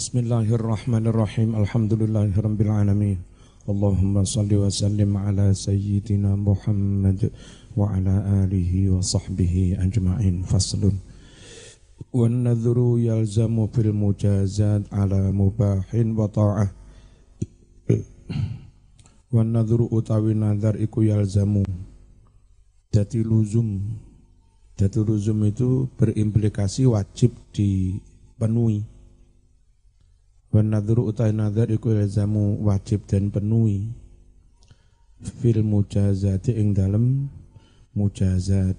Bismillahirrahmanirrahim. Alhamdulillahirabbil alamin. Allahumma salli wa sallim ala sayyidina Muhammad wa ala alihi wa sahbihi ajma'in. Faslun. Fil mujazat ala mubahin wa ta'ah. Wan nadhru utawi nadhar iku yalzamu. Dati luzum. Dati luzum itu berimplikasi wajib dipenuhi Wa nadhru utai nadhar iku ilzamu wajib dan penuhi fil mujazati ing dalem mujazat.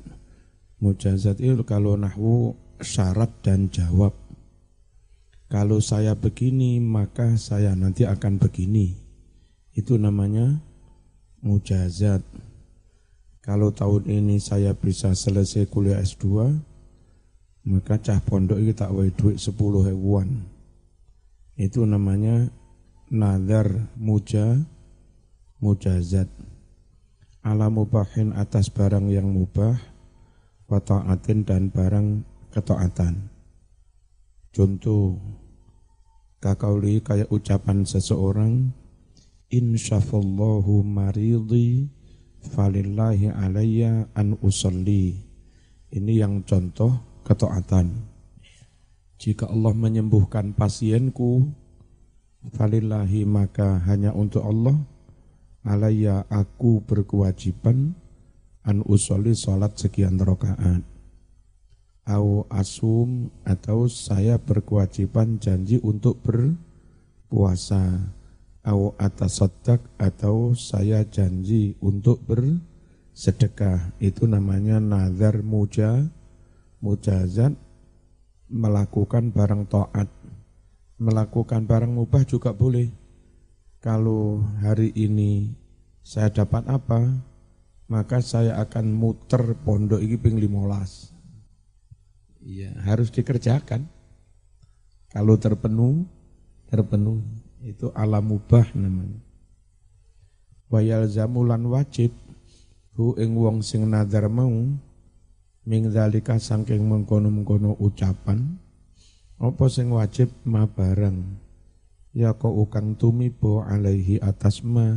Mujazat itu kalau nahwu syarat dan jawab. Kalau saya begini maka saya nanti akan begini. Itu namanya mujazat. Kalau tahun ini saya bisa selesai kuliah S2, maka cah pondok itu tak wae duit 10 hewan itu namanya nazar muja mujazat. Ala mubahin atas barang yang mubah wa ta'atin dan barang ketaatan contoh kakauli kayak ucapan seseorang insyafallahu maridi falillahi alayya an usalli. Ini yang contoh ketaatan jika Allah menyembuhkan pasienku, falillahi maka hanya untuk Allah, alaya aku berkewajiban an usolli salat sekian rakaat. Au asum atau saya berkewajiban janji untuk berpuasa. Au atasadak atau saya janji untuk bersedekah. Itu namanya nazar muja, mujazat melakukan barang taat, melakukan barang mubah juga boleh. Kalau hari ini saya dapat apa, maka saya akan muter pondok ini ping 15. Iya, harus dikerjakan. Kalau terpenuh, terpenuh. Itu alam mubah namanya. Wayal zamulan wajib hu ing wong sing nadar mau ming dalika saking mengkono-mengkono ucapan apa sing wajib ma barang ya kok ukang tumibo alaihi atas ma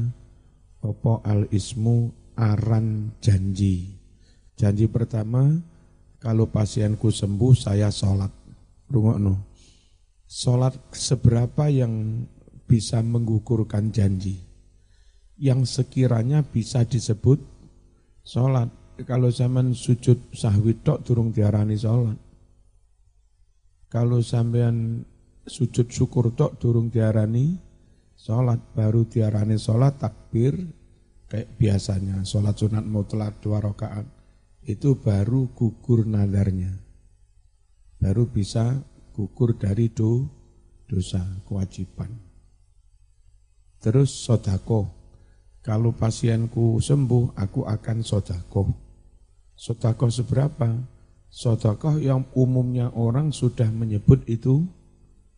apa al ismu aran janji? Janji pertama kalau pasienku sembuh saya sholat. Rungokno. Sholat seberapa yang bisa menggugurkan janji? Yang sekiranya bisa disebut sholat kalau zaman sujud sahwi tok durung diarani sholat. Kalau sampean sujud syukur tok durung diarani sholat, baru diarani sholat takbir kayak biasanya sholat sunat mutlak dua rakaat itu baru gugur nadarnya. Baru bisa gugur dari do, dosa kewajiban. Terus sodako, kalau pasienku sembuh, aku akan sodako. Sodakoh seberapa? Sodakoh yang umumnya orang sudah menyebut itu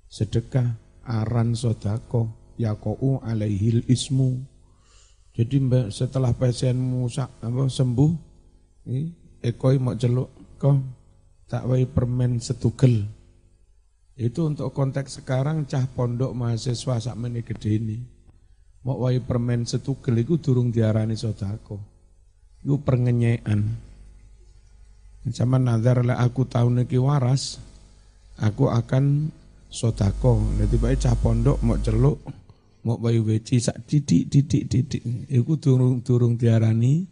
sedekah, aran sodakoh, yakou alaihil ismu. Jadi setelah pasienmu sembuh, ekoi mau celuk, kau tak wai permen setugel. Itu untuk konteks sekarang cah pondok mahasiswa sak meni gede ini. Mau wai permen setugel itu durung diarani sodako. Itu pengenyean. Sama nazar lah aku tahu niki waras, aku akan sodako. Nanti baik cah pondok mau celuk, mau bayi weci sak didik didik didik. Iku turung turung diarani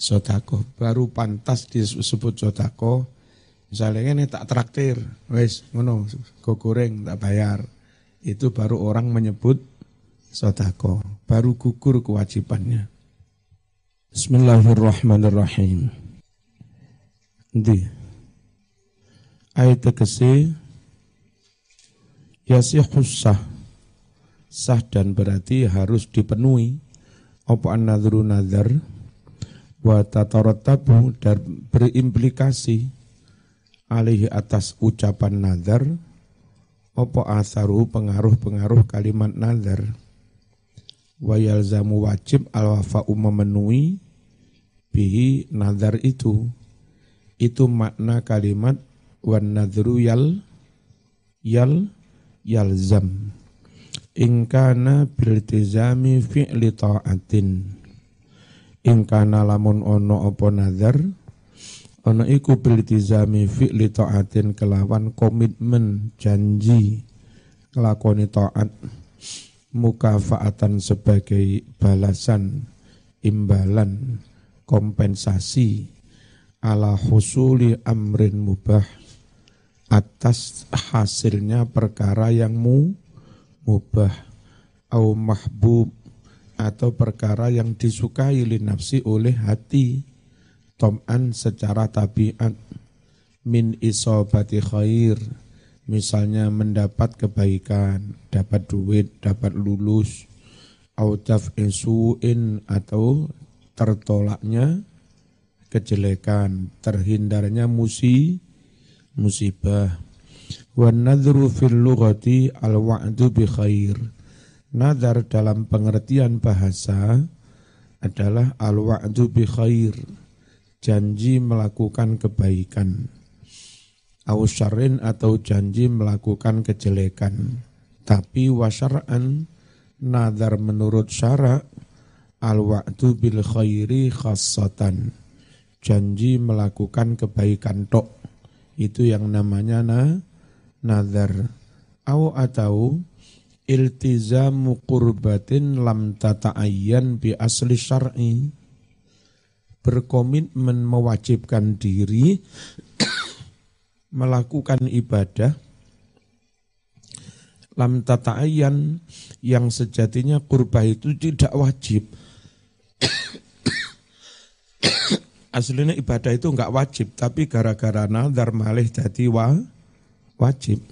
sodako. Baru pantas disebut sodako. Misalnya ini tak traktir, wes ngono, go goreng tak bayar. Itu baru orang menyebut sodako. Baru gugur kewajibannya. Bismillahirrahmanirrahim. Ndi. Ayat tegese yasihus sah. Sah dan berarti harus dipenuhi. Apa an-nadhru nadhar? Wa tatarattabu dan berimplikasi alaihi atas ucapan nadhar. Apa asaru pengaruh-pengaruh kalimat nadhar? Wa yalzamu wajib al-wafa'u memenuhi bihi nadhar itu itu makna kalimat wan nadru yal yal yalzam. Ingkana biltizami fi'li ta'atin. Ingkana lamun ono opo nazar ono iku biltizami fi'li ta'atin kelawan komitmen janji kelakoni ta'at mukafaatan sebagai balasan imbalan kompensasi ala husuli amrin mubah. Atas hasilnya perkara yang mu mubah. Au mahbub. Atau perkara yang disukai li nafsi oleh hati. Tom'an secara tabiat min isobati khair. Misalnya mendapat kebaikan dapat duit dapat lulus. Au taf'isuin atau tertolaknya kejelekan terhindarnya musi musibah Wan nadru fil lughati al wa'du bi khair. Nadar dalam pengertian bahasa adalah al wa'du bi khair. Janji melakukan kebaikan. Au syarrin atau janji melakukan kejelekan. Tapi wasyar'an nadar menurut syara al wa'du bil khairi khassatan. Janji melakukan kebaikan tok. Itu yang namanya na nazar. Au atau iltizamu qurbatin lam tata'ayyan bi asli syar'i. Berkomitmen mewajibkan diri melakukan ibadah lam tata'ayyan yang sejatinya kurba itu tidak wajib aslinya ibadah itu enggak wajib tapi gara-gara nazar malih jadi wa wajib.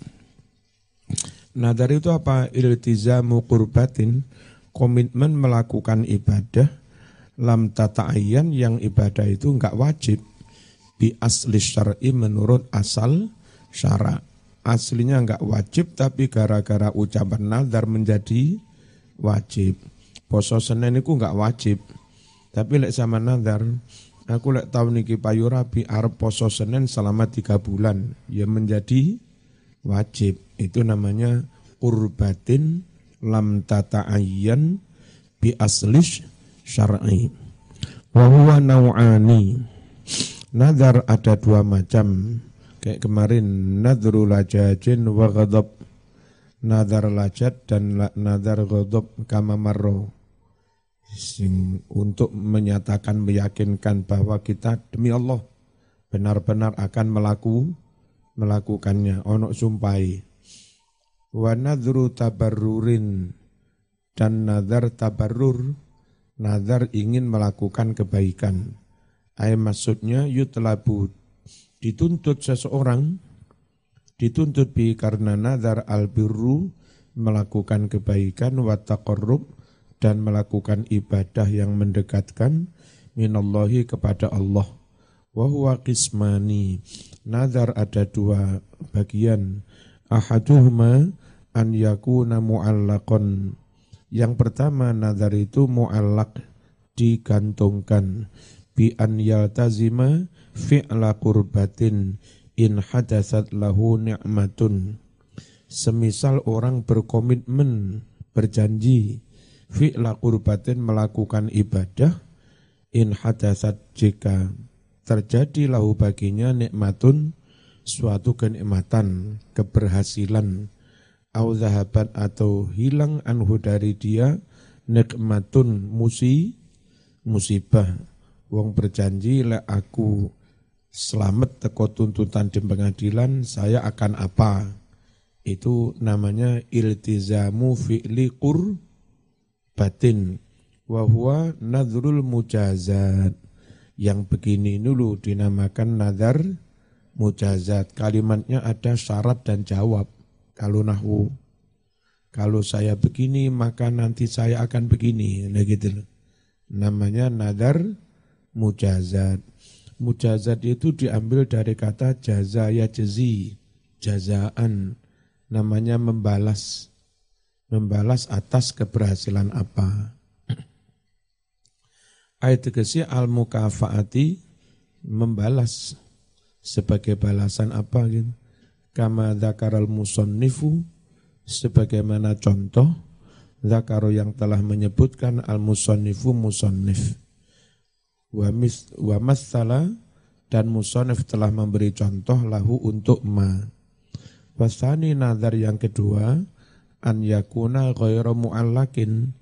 Nadar itu apa? Iltizamu qurbatin, komitmen melakukan ibadah, lam tata'ayyan yang ibadah itu enggak wajib. Bi asli syar'i menurut asal syara. Aslinya enggak wajib tapi gara-gara ucapan nadar menjadi wajib. Poso Senin itu enggak wajib. Tapi lek sama nadar, aku lek tahun niki payu rabi arep poso Senin selama tiga bulan. Ya menjadi wajib. Itu namanya urbatin lam tata'ayyan bi aslish syar'i. Wa huwa naw'ani. Nadar ada dua macam. Kayak kemarin nadru lajajin wa ghadab. Nadar lajat dan nadar ghadab kama marro. Sing untuk menyatakan meyakinkan bahwa kita demi Allah benar-benar akan melakukan melakukannya. Ono sumpai wa nadru tabarrurin dan nazar tabarrur nazar ingin melakukan kebaikan. Ay maksudnya yutlabu dituntut seseorang dituntut bi karena nazar albirru melakukan kebaikan wa taqarrub dan melakukan ibadah yang mendekatkan minallahi kepada Allah wa huwa qismani Nazar ada dua bagian. Ahaduhuma an yakuna mu'allaqan. Yang pertama nazar itu mu'allaq digantungkan bi an yaltazima fi'la qurbatin in hadasat lahu ni'matun. Semisal orang berkomitmen, berjanji fi'la qurbatin melakukan ibadah in hadasat jika terjadi lahu baginya nikmatun suatu kenikmatan, keberhasilan, au zahabat atau hilang anhu dari dia nikmatun musi musibah. Wong berjanji le aku selamat teko tuntutan di pengadilan saya akan apa? Itu namanya iltizamu fi'li qur batin wa huwa nadrul mujazat yang begini dulu dinamakan nazar mujazat. Kalimatnya ada syarat dan jawab. Kalau nahu, kalau saya begini maka nanti saya akan begini. Nah gitu. Namanya nazar mujazat. Mujazat itu diambil dari kata jaza ya jazaan. Namanya membalas. Membalas atas keberhasilan apa. Ayat tegesi al mukafaati membalas sebagai balasan apa gitu. Kama dzakaral musannifu sebagaimana contoh zakaro yang telah menyebutkan al-musannifu musannif wa mis wa masala dan musannif telah memberi contoh lahu untuk ma wasani nazar yang kedua an yakuna ghairu mu'allakin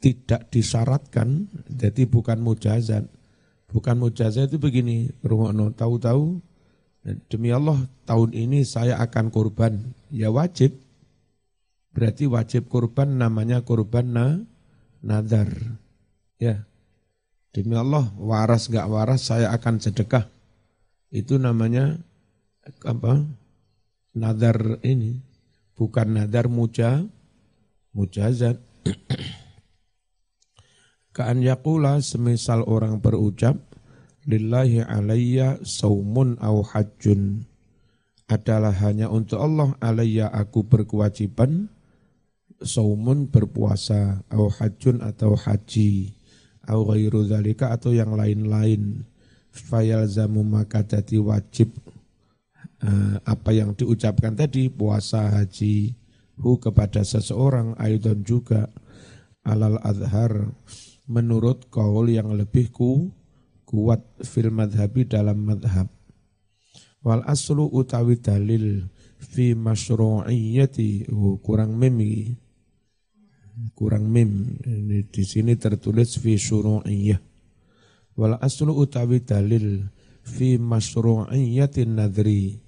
tidak disyaratkan jadi bukan mujazat bukan mujazat itu begini rumah tahu-tahu demi Allah tahun ini saya akan kurban ya wajib berarti wajib kurban namanya kurban na, nadar ya Demi Allah, waras gak waras saya akan sedekah. Itu namanya apa? Nadar ini. Bukan nadar muja, mujazat. Ka'an yakula semisal orang berucap, Lillahi alayya saumun au hajjun. Adalah hanya untuk Allah alayya aku berkewajiban, saumun berpuasa, au hajjun atau haji au ghairu atau yang lain-lain fayalzamu maka jadi wajib uh, apa yang diucapkan tadi puasa haji hu kepada seseorang aidon juga alal adhar menurut kaul yang lebih ku kuat fil madhabi dalam madhab. Wal aslu utawi dalil fi masyru'iyyati kurang mimi kurang mim ini di sini tertulis fi syuru'iyah wal aslu utawi dalil fi masyru'iyyatin nadri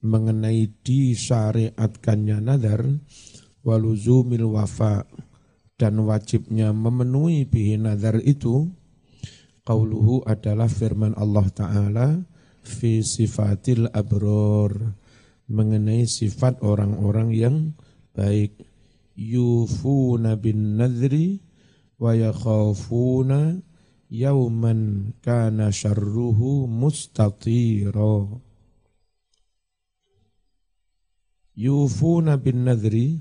mengenai disyariatkannya nadar waluzumil wafa dan wajibnya memenuhi bihi nadar itu qauluhu adalah firman Allah taala fi sifatil abror mengenai sifat orang-orang yang baik. Yufuna bin nadri wa yakhafuna yauman kana syarruhu mustatira yufuna bin nadri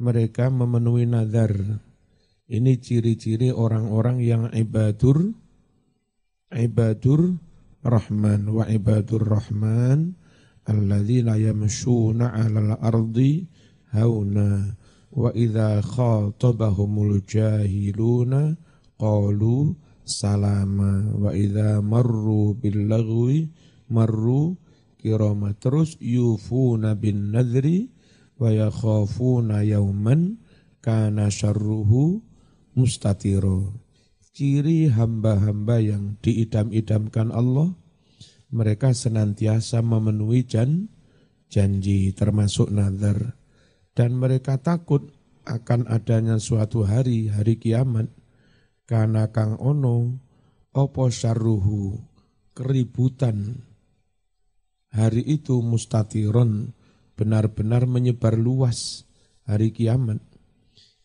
mereka memenuhi nazar. Ini ciri-ciri orang-orang yang ibadur ibadur rahman wa ibadur rahman alladzina yamshuna 'alal ardi hauna wa idza khatabahumul jahiluna qalu salama wa idza marru bil lagwi marru kirama. Terus yufuna bin nadri wa yakhafuna yauman kana syarruhu mustatiro. Ciri hamba-hamba yang diidam-idamkan Allah mereka senantiasa memenuhi jan, janji termasuk nazar. Dan mereka takut akan adanya suatu hari, hari kiamat, karena kang ono, opo syarruhu, keributan. Hari itu mustatiron, benar-benar menyebar luas hari kiamat.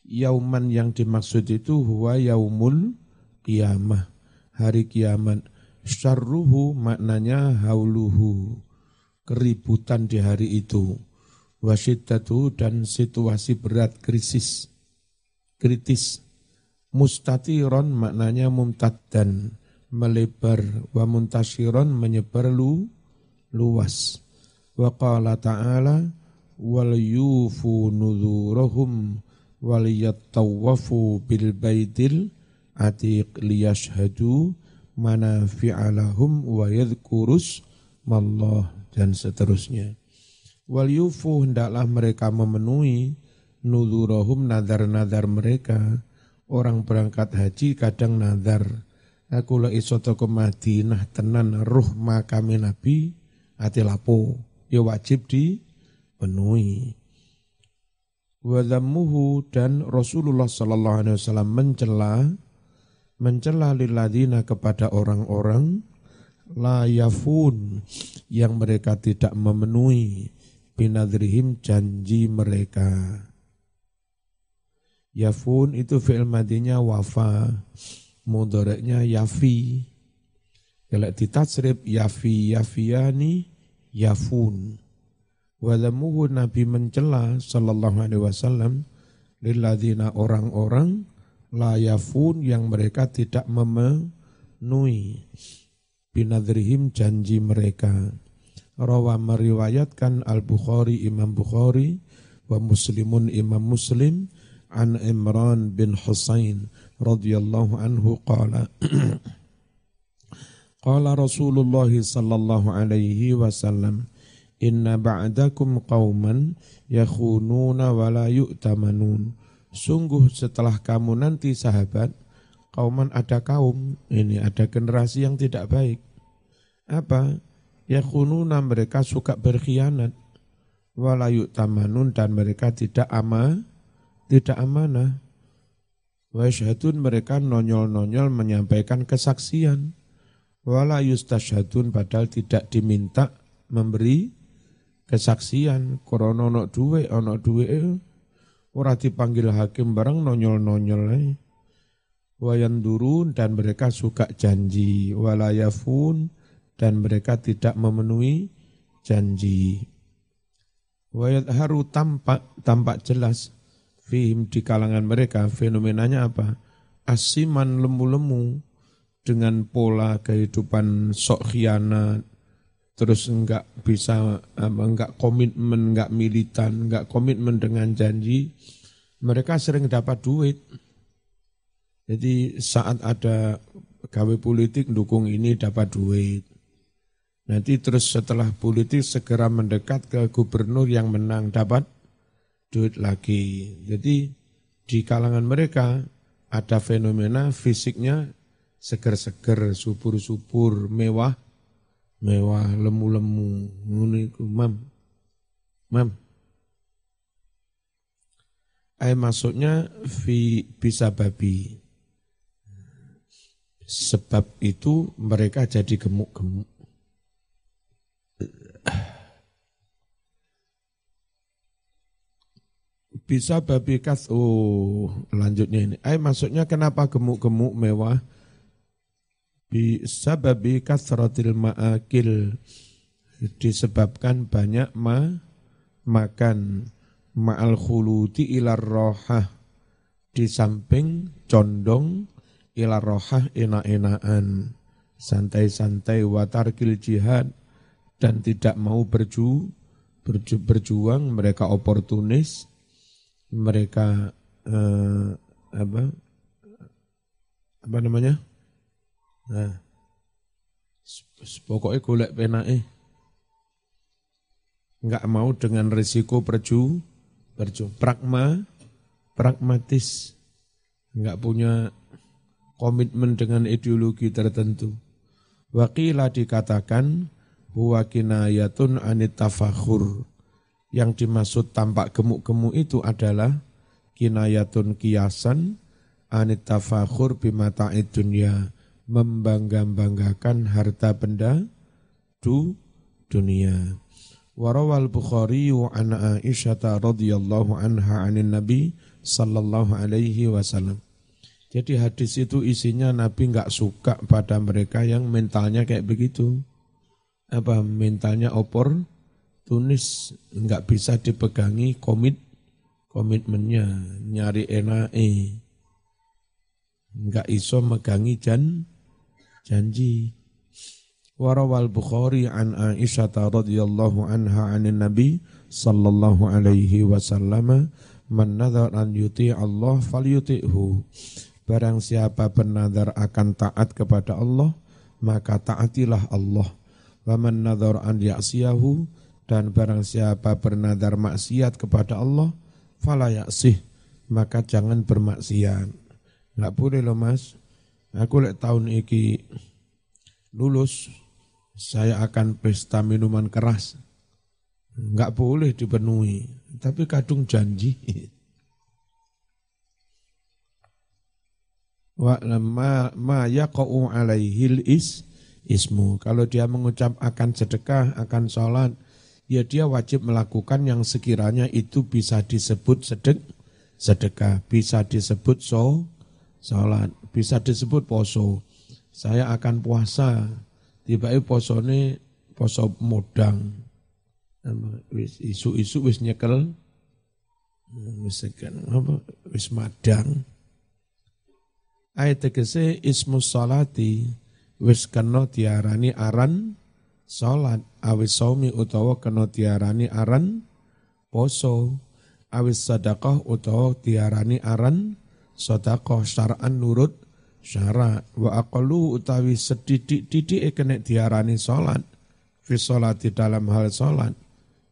Yauman yang dimaksud itu huwa yaumul kiamah, hari kiamat. Syarruhu maknanya hauluhu, keributan di hari itu wasiddatu dan situasi berat krisis kritis mustatiron maknanya mumtaddan melebar wa muntasyiron menyebar lu, luas wa qala ta'ala wal yufu nuzurahum wal yattawafu bil baitil atiq liyashhadu manafi'alahum wa yadhkurus mallah dan seterusnya Wal yufu hendaklah mereka memenuhi nudurahum nadar-nadar mereka. Orang berangkat haji kadang nadar. Aku la iso ke Madinah tenan ruh makami Nabi ati lapo. Ya wajib dipenuhi. Wadammuhu dan Rasulullah sallallahu alaihi wasallam mencela mencela lilladina kepada orang-orang la yafun yang mereka tidak memenuhi binadrihim janji mereka. Yafun itu fi'il madinya wafa, mudoreknya yafi. Kalau ditatsrib yafi yafiyani yafun. Walamuhu Nabi mencela sallallahu alaihi wasallam lilladina orang-orang la yafun yang mereka tidak memenuhi. Binadrihim janji mereka. Rawa meriwayatkan Al-Bukhari Imam Bukhari wa muslimun imam muslim an Imran bin Husain radhiyallahu anhu qala Qala Rasulullah sallallahu alaihi wasallam Inna ba'dakum qauman yakhununa wa la yu'tamanun. Sungguh setelah kamu nanti sahabat Kauman ada kaum Ini ada generasi yang tidak baik. Apa? Yakhununa mereka suka berkhianat. Wa yu'tamanun dan mereka tidak ama Tidak amanah. Wa mereka nonyol-nonyol menyampaikan kesaksian wala yustashadun padahal tidak diminta memberi kesaksian. Korona ono duwe ono duwe ora dipanggil hakim bareng nonyol-nonyol ae wayan durun dan mereka suka janji. Walayafun dan mereka tidak memenuhi janji. Wayat haru tampak tampak jelas fihim di kalangan mereka. Fenomenanya apa? Asiman lemu-lemu dengan pola kehidupan sok khianat, terus enggak bisa enggak komitmen, enggak militan, enggak komitmen dengan janji, mereka sering dapat duit. Jadi saat ada gawe politik dukung ini dapat duit. Nanti terus setelah politik segera mendekat ke gubernur yang menang dapat duit lagi. Jadi di kalangan mereka ada fenomena fisiknya seger-seger, subur-subur, mewah, mewah, lemu-lemu, ngono iku, Mam. Mam. Ay maksudnya fi bisa babi. Sebab itu mereka jadi gemuk-gemuk. Bisa babi kas, oh lanjutnya ini. Ay maksudnya kenapa gemuk-gemuk mewah? Bisababi kasratil ma'akil. Disebabkan banyak ma makan. Ma'al khuluti ilar rohah. Di samping condong ilar rohah enak-enakan. Santai-santai watarkil jihad. Dan tidak mau berju, berju berjuang. Mereka oportunis. Mereka eh, apa? Apa namanya Nah, pokoknya golek penake. Enggak mau dengan risiko perju, perju. Pragma, pragmatis. Enggak punya komitmen dengan ideologi tertentu. Wakila dikatakan huwa kinayatun anit tafakhur. Yang dimaksud tampak gemuk-gemuk itu adalah kinayatun kiasan anit tafakhur bimata'id dunia membangga-banggakan harta benda du dunia. Warawal Bukhari wa an Aisyah radhiyallahu anha anin Nabi sallallahu alaihi wasallam. Jadi hadis itu isinya Nabi nggak suka pada mereka yang mentalnya kayak begitu. Apa mentalnya opor, tunis nggak bisa dipegangi komit komitmennya nyari enak eh nggak iso megangi jan janji. Warawal Bukhari an Aisyah radhiyallahu anha anin Nabi sallallahu alaihi wasallam man nadhar an yuti Allah falyuti'hu. Barang siapa bernadar akan taat kepada Allah, maka taatilah Allah. Wa man nadhar an ya'siyahu dan barang siapa bernadar maksiat kepada Allah, fala ya'sih, maka jangan bermaksiat. Enggak boleh loh Mas. Aku lek tahun iki lulus, saya akan pesta minuman keras. Enggak boleh dipenuhi, tapi kadung janji. Wa ma, ma yaqa'u alaihil is ismu. Kalau dia mengucap akan sedekah, akan sholat, ya dia wajib melakukan yang sekiranya itu bisa disebut sedek, sedekah, bisa disebut so, sholat, bisa disebut poso. Saya akan puasa, tiba-tiba poso ini poso modang. Isu-isu wis nyekel, wis apa, wis madang. Ayat tegese ismu salati. Wis kena tiarani aran salat. Awis saumi utawa kena tiarani aran poso. Awis sadaqah utawa diarani aran sedekah syar'an nurut syara. Wa aqallu utawi sedidik-didik kena diarani salat. Fi di dalam hal salat.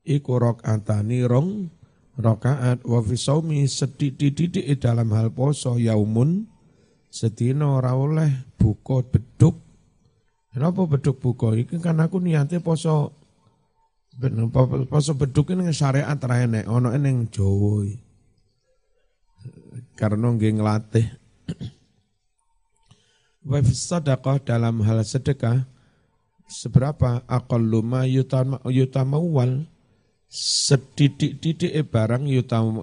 Iku rakaatani rong rakaat. Wa fi saumi sedidik-didik dalam hal poso yaumun. Sedina ora oleh buka beduk. Kenapa beduk buka? Iki kan aku niatnya poso poso beduk ini syariat rene ono ning Jawa. Karena nggih nglatih. Wa sedekah dalam hal sedekah seberapa aqallu ma yutamawwal? Sedidik-didik barang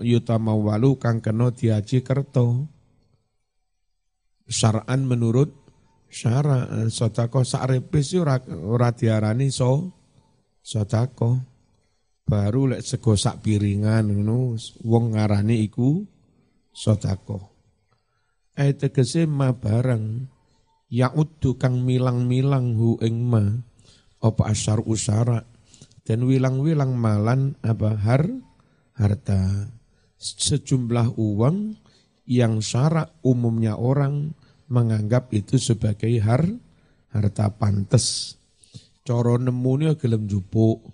yutamawwalu kang kena diaji kerto syar'an menurut syara sodako sakrepis ora ora diarani so sodako baru lek sego sak piringan ngono wong ngarani iku sodako eh tegese ma barang ya'uddu kang milang-milang hu ing ma apa asyar usara dan wilang-wilang malan apa har harta sejumlah uang yang syarak umumnya orang menganggap itu sebagai har harta pantes. Coro nemune gelem jupuk.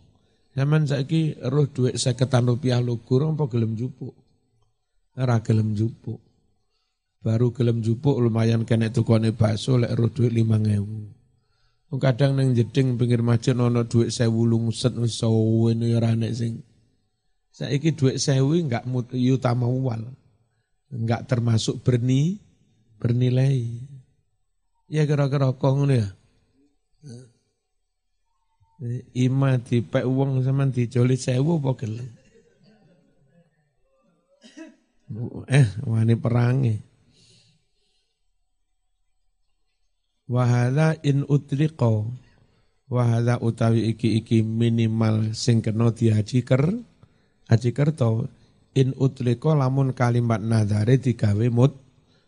Zaman saiki roh duit seketan rupiah lugur apa gelem jupuk. Ora gelem jupuk. Baru gelem jupuk lumayan kena tukone bakso lek duit lima ngewu. Kadang neng jeding pinggir masjid ono duit sewu lungset wis ini ora nek sing saiki duit sewu enggak utama wal. Enggak termasuk berni bernilai. Ya kira-kira kok ngono ya. Ima dipek uang sama dijoli sewu apa gelem? Eh, wani perangi. Wahada in utriqo. Wahada utawi iki-iki minimal sing kena dihaji ker haji kerto. In utriko lamun kalimat nadare digawe mut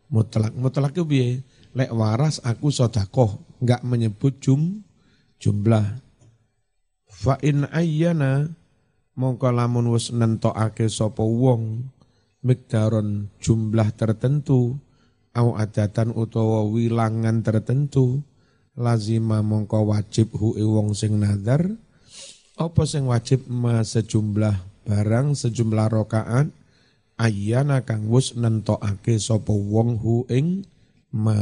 mutlak. Mutlak itu biye lek waras aku sodakoh nggak menyebut jum jumlah. Fa in ayyana mongko lamun wis nentokake sapa wong mikdaron jumlah tertentu au adatan utawa wilangan tertentu lazima mongko wajib hu wong sing nadar apa sing wajib ma sejumlah barang sejumlah rokaat? Ayana kang wus nentokake sapa wong hu ing ma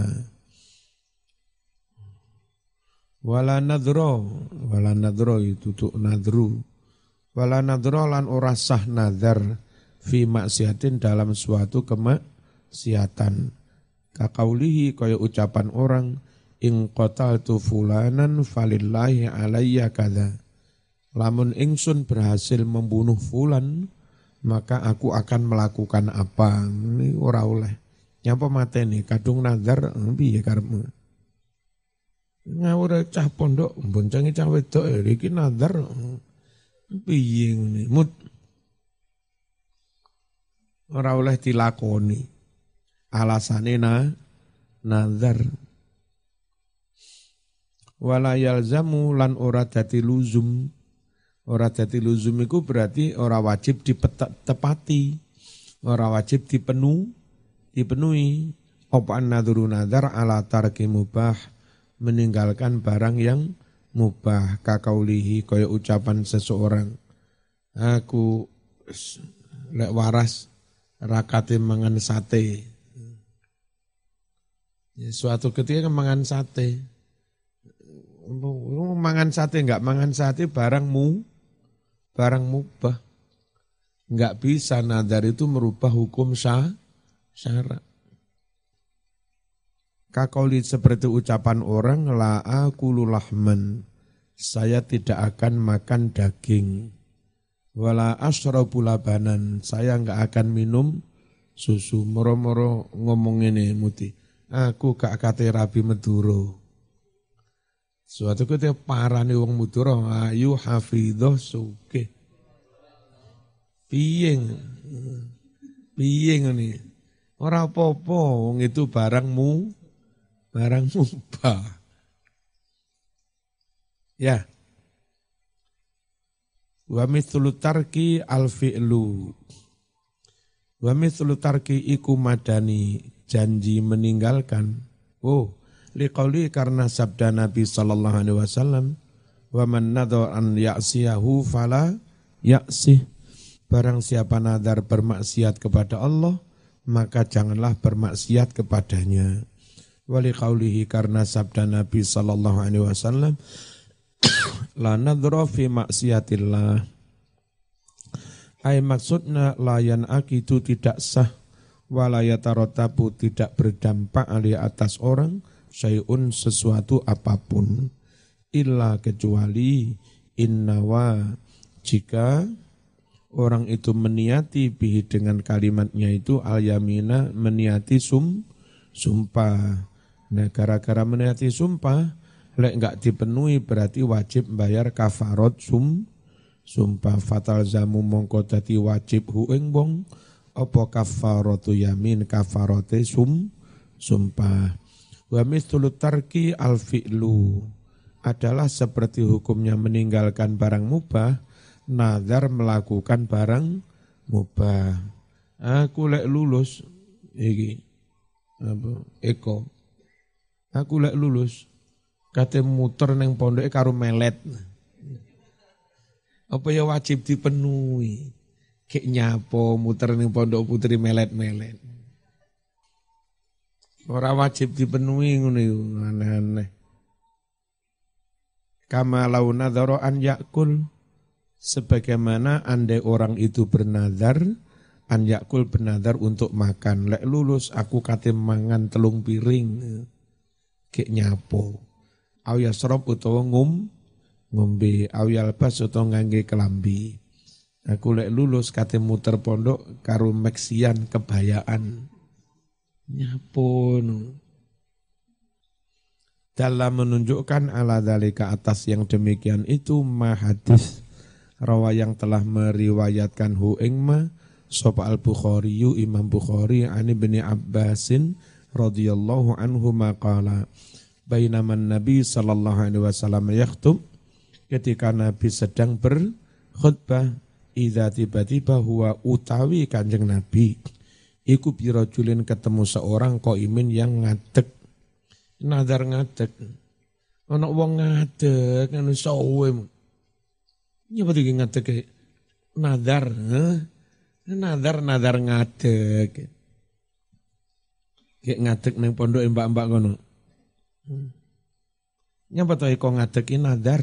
wala nadro wala nadro itu tuh nadru. Wala nadro lan ora sah nazar fi maksiatin dalam suatu kemaksiatan Kakaulihi kaya ucapan orang ing tu fulanan falillahi alayya kada. Lamun ingsun berhasil membunuh fulan, maka aku akan melakukan apa? Ini ora oleh. Nyapa mateni kadung nazar piye karepmu? Ngawur cah pondok boncangi cah wedok ya, iki nazar piye ngene? Mut ora oleh dilakoni. Alasane na nazar. Wala yalzamu lan ora dadi luzum. Ora dadi luzum iku berarti ora wajib ditepati ora wajib dipenuhi dipenuhi apa nadzuru nazar ala tarki mubah meninggalkan barang yang mubah. Kakaulihi kaya ucapan seseorang. Aku lek waras rakate mangan sate Ya, suatu ketika kan mangan sate. Mangan sate enggak mangan sate barangmu barang mubah. Enggak bisa nadar itu merubah hukum syah, syarat. Kakoli seperti ucapan orang la akulu lahman. Saya tidak akan makan daging. Wala asrabu labanan. Saya enggak akan minum susu. Moro-moro ngomong ini muti aku gak kate Rabi Meduro. Suatu ketika parani wong Meduro, ayu hafidhoh suke. Piye piye ngene. Ora apa-apa wong itu barangmu barang mubah. Ya. Wa mithlu tarki al fi'lu. Wa mithlu tarki iku madani janji meninggalkan. Oh, liqauli karena sabda Nabi sallallahu alaihi wasallam, wa man nadha an ya'siyahu fala ya'sih. Barang siapa nadar bermaksiat kepada Allah, maka janganlah bermaksiat kepadanya. Wali qaulihi karena sabda Nabi sallallahu alaihi wasallam, la nadra fi maksiatillah. Ay maksudnya layan akidu tidak sah. Walayatarotabu tidak berdampak ali atas orang syai'un sesuatu apa pun. Illa kecuali innawa jika orang itu meniati bihi dengan kalimatnya itu al yamina meniati sum sumpah. Nah gara-gara meniati sumpah lek enggak dipenuhi berarti wajib bayar kafarot sum sumpah fatal zamu mongko dadi wajib hu ing wong. Apa kafaratu yamin kafarate sum sumpah. Wa mithlu tarki al fi'lu. Adalah seperti hukumnya meninggalkan barang mubah nazar melakukan barang mubah. Aku lek lulus iki apa eko. Aku lek lulus kate muter neng pondok karo melet apa ya wajib dipenuhi. Kayak nyapo muter ning pondok putri melet-melet. Ora wajib dipenuhi ngono aneh-aneh. Kama lau nadhara an yakul sebagaimana andai orang itu bernadar an yakul bernadar untuk makan lek lulus aku kate mangan telung piring kayak nyapo au yasrob utawa ngum ngombe awyal bas utawa ngangge kelambi. Aku lek lulus kate muter pondok karo meksian kebayaan. Nyapun. Dalam menunjukkan ala dalika atas yang demikian itu mahadis rawa yang telah meriwayatkan hu ingma sapa al Bukhari Imam Bukhari ani bin Abbasin radhiyallahu anhu maqala bainaman Nabi sallallahu alaihi wasallam yakhutub ketika Nabi sedang berkhutbah idza tiba-tiba huwa utawi Kanjeng Nabi iku birajulin ketemu seorang imin yang ngadeg. Nadar ngadeg. Ana wong ngadeg anu sawe. Nyapa iki ngadeg? Nadar nadar nadar ngadeg. Kayak ngadeg neng pondok mbak-mbak hmm. Nyapa to kok ngadeg nadar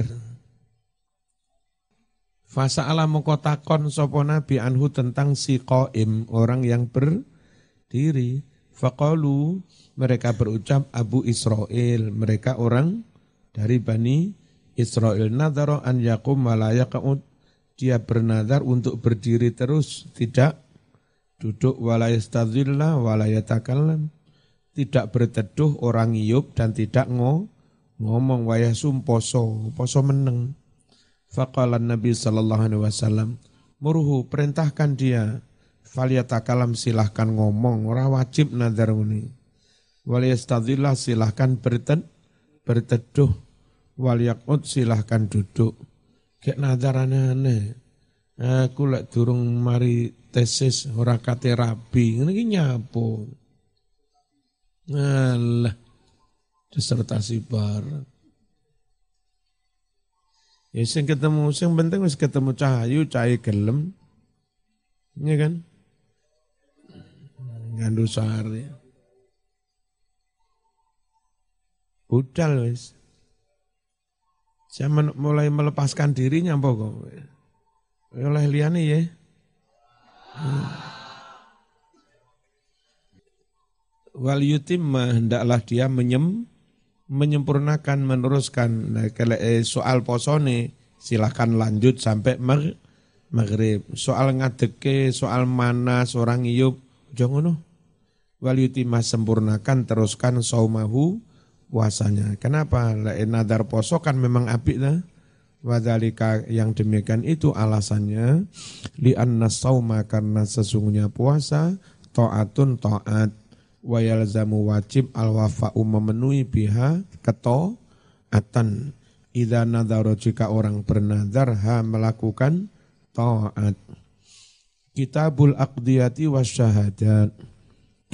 Fasa ala mengkotakon sopo nabi anhu tentang si qaim, orang yang berdiri. Faqalu, mereka berucap Abu Israel, mereka orang dari Bani Israel. Nadaro an yakum walayakaud, dia bernadar untuk berdiri terus, tidak duduk walayastadzillah walayatakalam. Tidak berteduh orang iup dan tidak ngomong wayasum poso, poso meneng. Faqala Nabi sallallahu alaihi wasallam, "Muruhu perintahkan dia, faliyatakalam silahkan ngomong, ora wajib nadar ini. Waliyastadillah silahkan berted, berteduh, waliyakut silahkan duduk. Kayak nadar aneh-aneh. Aku lek durung mari tesis ora kate rabi, ngene iki. Alah, disertasi bareng. Ya sing ketemu sing penting wis ketemu cahayu, cahaya gelem. Ya kan? Ngandu sehari. Budal wis. Saya mulai melepaskan dirinya pokok. Oleh liane ya. Hmm. Wal yutimma hendaklah dia menyem menyempurnakan, meneruskan. Nah, eh, soal posone silahkan lanjut sampai mag maghrib. Soal ngadeke, soal mana seorang iyub, jangan mas sempurnakan, teruskan saumahu puasanya. Kenapa? Lain nadar poso kan memang apik lah. Wadalika yang demikian itu alasannya li anna sauma karena sesungguhnya puasa taatun taat wa yalzamu wajib al wafa'u memenuhi biha keto atan idza nadhara jika orang bernadar ha melakukan taat Kitabul Aqdiyati Wasyahadat.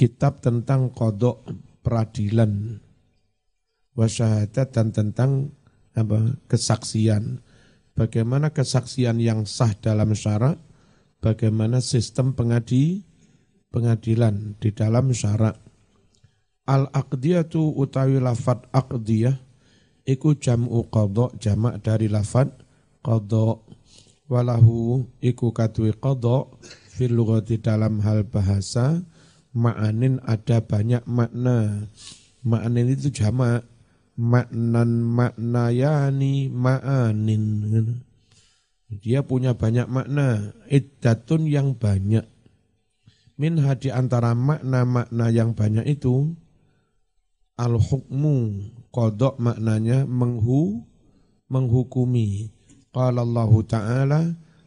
Kitab tentang kodok peradilan. Wasyahadat dan tentang apa kesaksian. Bagaimana kesaksian yang sah dalam syarat, bagaimana sistem pengadi, pengadilan di dalam syarat. Al-aqdiyatu utawi lafat aqdiyah iku jam'u qadha jamak dari lafat qadha. Walahu iku katui qadha fil lughati dalam hal bahasa ma'anin ada banyak makna. Ma'anin itu jamak. Maknan maknayani ma'anin. Dia punya banyak makna. Iddatun yang banyak min hadi antara makna-makna yang banyak itu al-hukmu kodok maknanya menghu menghukumi. Qala Allah taala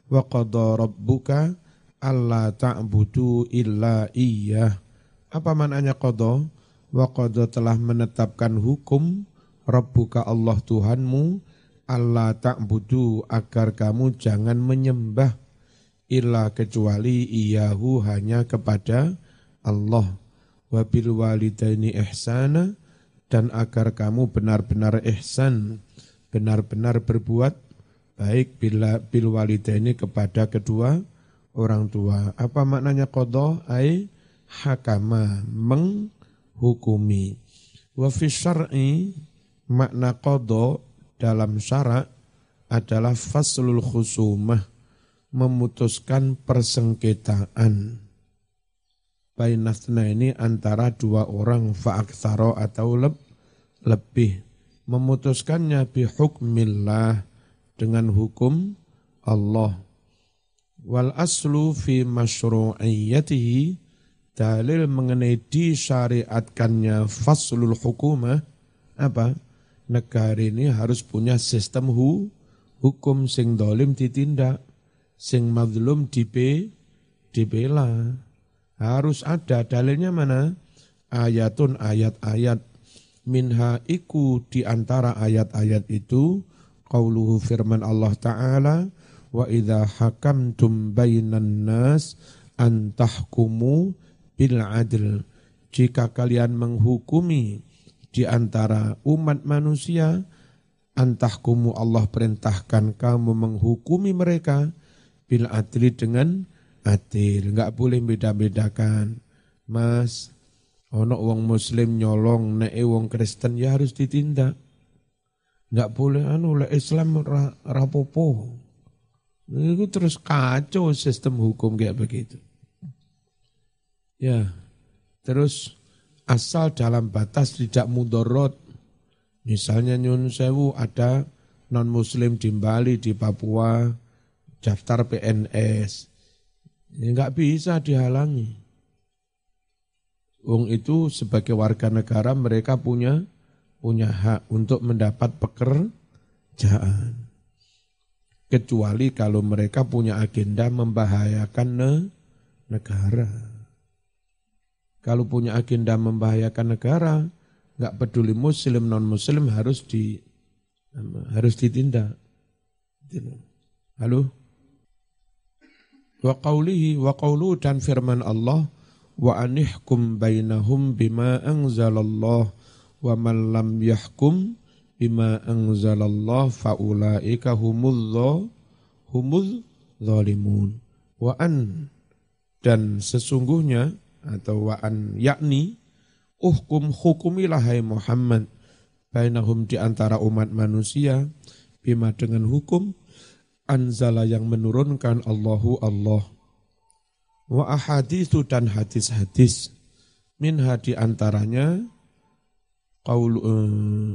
wa qada rabbuka alla ta'budu illa iyyah. Apa maknanya qada wa qada telah menetapkan hukum rabbuka Allah Tuhanmu Allah ta'budu agar kamu jangan menyembah illa kecuali iyahu hanya kepada Allah wabil walidaini ihsana dan agar kamu benar-benar ihsan, benar-benar berbuat baik bila bil walidaini kepada kedua orang tua. Apa maknanya qadha? Ai hakama, menghukumi. Wa fi syar'i makna qadha dalam syarak adalah faslul khusumah, memutuskan persengketaan. Bainasna ini antara dua orang fa'aksaro atau leb, lebih. Memutuskannya bihukmillah dengan hukum Allah. Wal aslu fi masyru'iyyatihi dalil mengenai disyariatkannya faslul hukumah apa? Negara ini harus punya sistem hu, hukum sing dolim ditindak sing mazlum dibe dibela harus ada dalilnya mana? Ayatun ayat-ayat. Minha iku di antara ayat-ayat itu qauluhu firman Allah taala wa idza hakamtum bainan nas antahkumu bil adl. Jika kalian menghukumi di antara umat manusia antahkumu Allah perintahkan kamu menghukumi mereka bil adli dengan adil, nggak boleh beda-bedakan. Mas, ono wong muslim nyolong nek wong Kristen ya harus ditindak. Nggak boleh anu le Islam rapopo. Itu terus kacau sistem hukum kayak begitu. Ya, terus asal dalam batas tidak mudorot. Misalnya Nyun Sewu ada non muslim di Bali, di Papua, daftar PNS Ya, nggak bisa dihalangi. Wong itu sebagai warga negara mereka punya punya hak untuk mendapat pekerjaan. Kecuali kalau mereka punya agenda membahayakan ne, negara. Kalau punya agenda membahayakan negara, nggak peduli muslim non muslim harus di harus ditindak. Halo? Wa qawlihi wa qawlu dan firman Allah wa anihkum bainahum bima anzalallah wa man lam yahkum bima anzalallah faulaika humul humul zalimun. Wa an dan sesungguhnya atau wa an yakni uhkum hukumilah hai Muhammad bainahum di antara umat manusia bima dengan hukum anzala yang menurunkan Allahu Allah. Wa ahadithu dan hadis-hadis min hadi antaranya qaul uh,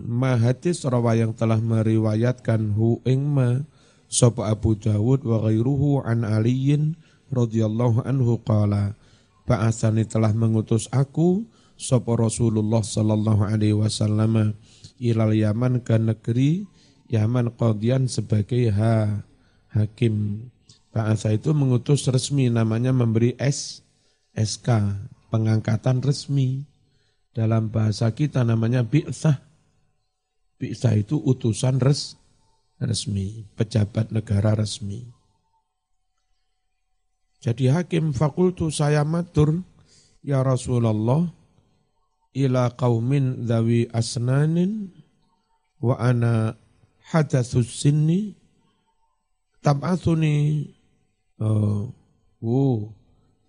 ma hadis rawa yang telah meriwayatkan hu ing ma sapa Abu Dawud wa ghairuhu an Aliyin radhiyallahu anhu qala ba'asani telah mengutus aku sapa Rasulullah sallallahu alaihi wasallam ilal Yaman ke negeri Yaman qadian sebagai ha hakim Asa itu mengutus resmi namanya memberi S SK pengangkatan resmi. Dalam bahasa kita namanya bi'sah. Bi'sah itu utusan res resmi pejabat negara resmi. Jadi hakim fakultu saya matur, ya Rasulullah, ila qaumin dawi asnanin wa ana hadatsus sinni tab'athuni uh, oh,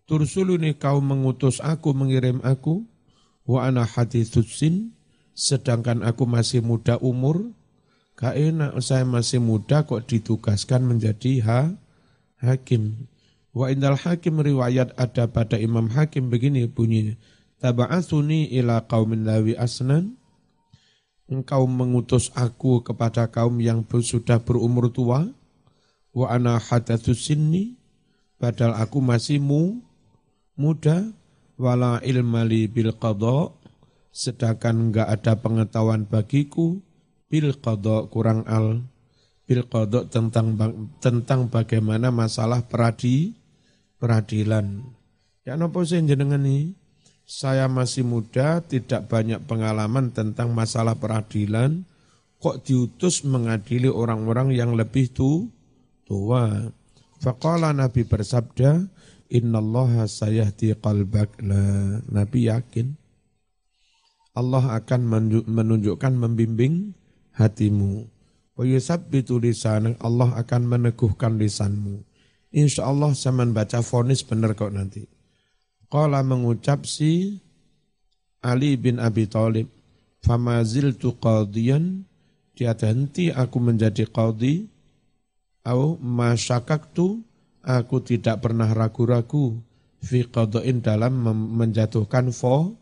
tursuluni kau mengutus aku mengirim aku wa ana haditsus sin sedangkan aku masih muda umur gak enak saya masih muda kok ditugaskan menjadi ha, hakim Wa indal hakim riwayat ada pada Imam Hakim begini bunyinya. Taba'athuni ila qaumin lawi asnan. Engkau mengutus aku kepada kaum yang sudah berumur tua. Wa ana hadatsus sinni. Padahal aku masih mu, muda. Wala ilmali bil qadha. Sedangkan enggak ada pengetahuan bagiku. Bil qadha kurang al bil qadha tentang tentang bagaimana masalah peradi peradilan. Ya nopo sih jenengan ini? Saya masih muda, tidak banyak pengalaman tentang masalah peradilan. Kok diutus mengadili orang-orang yang lebih tu, tua? Faqala Nabi bersabda, Innallaha sayahdi qalbak. Nabi yakin. Allah akan menunjukkan membimbing hatimu. Wa lisanak. Allah akan meneguhkan lisanmu. Insya Allah saya baca fonis benar kok nanti. Qala mengucap si Ali bin Abi Thalib, famazil tu qadiyan, tiada henti aku menjadi qadi, au masyakaktu, aku tidak pernah ragu-ragu, fi qadain dalam menjatuhkan fo,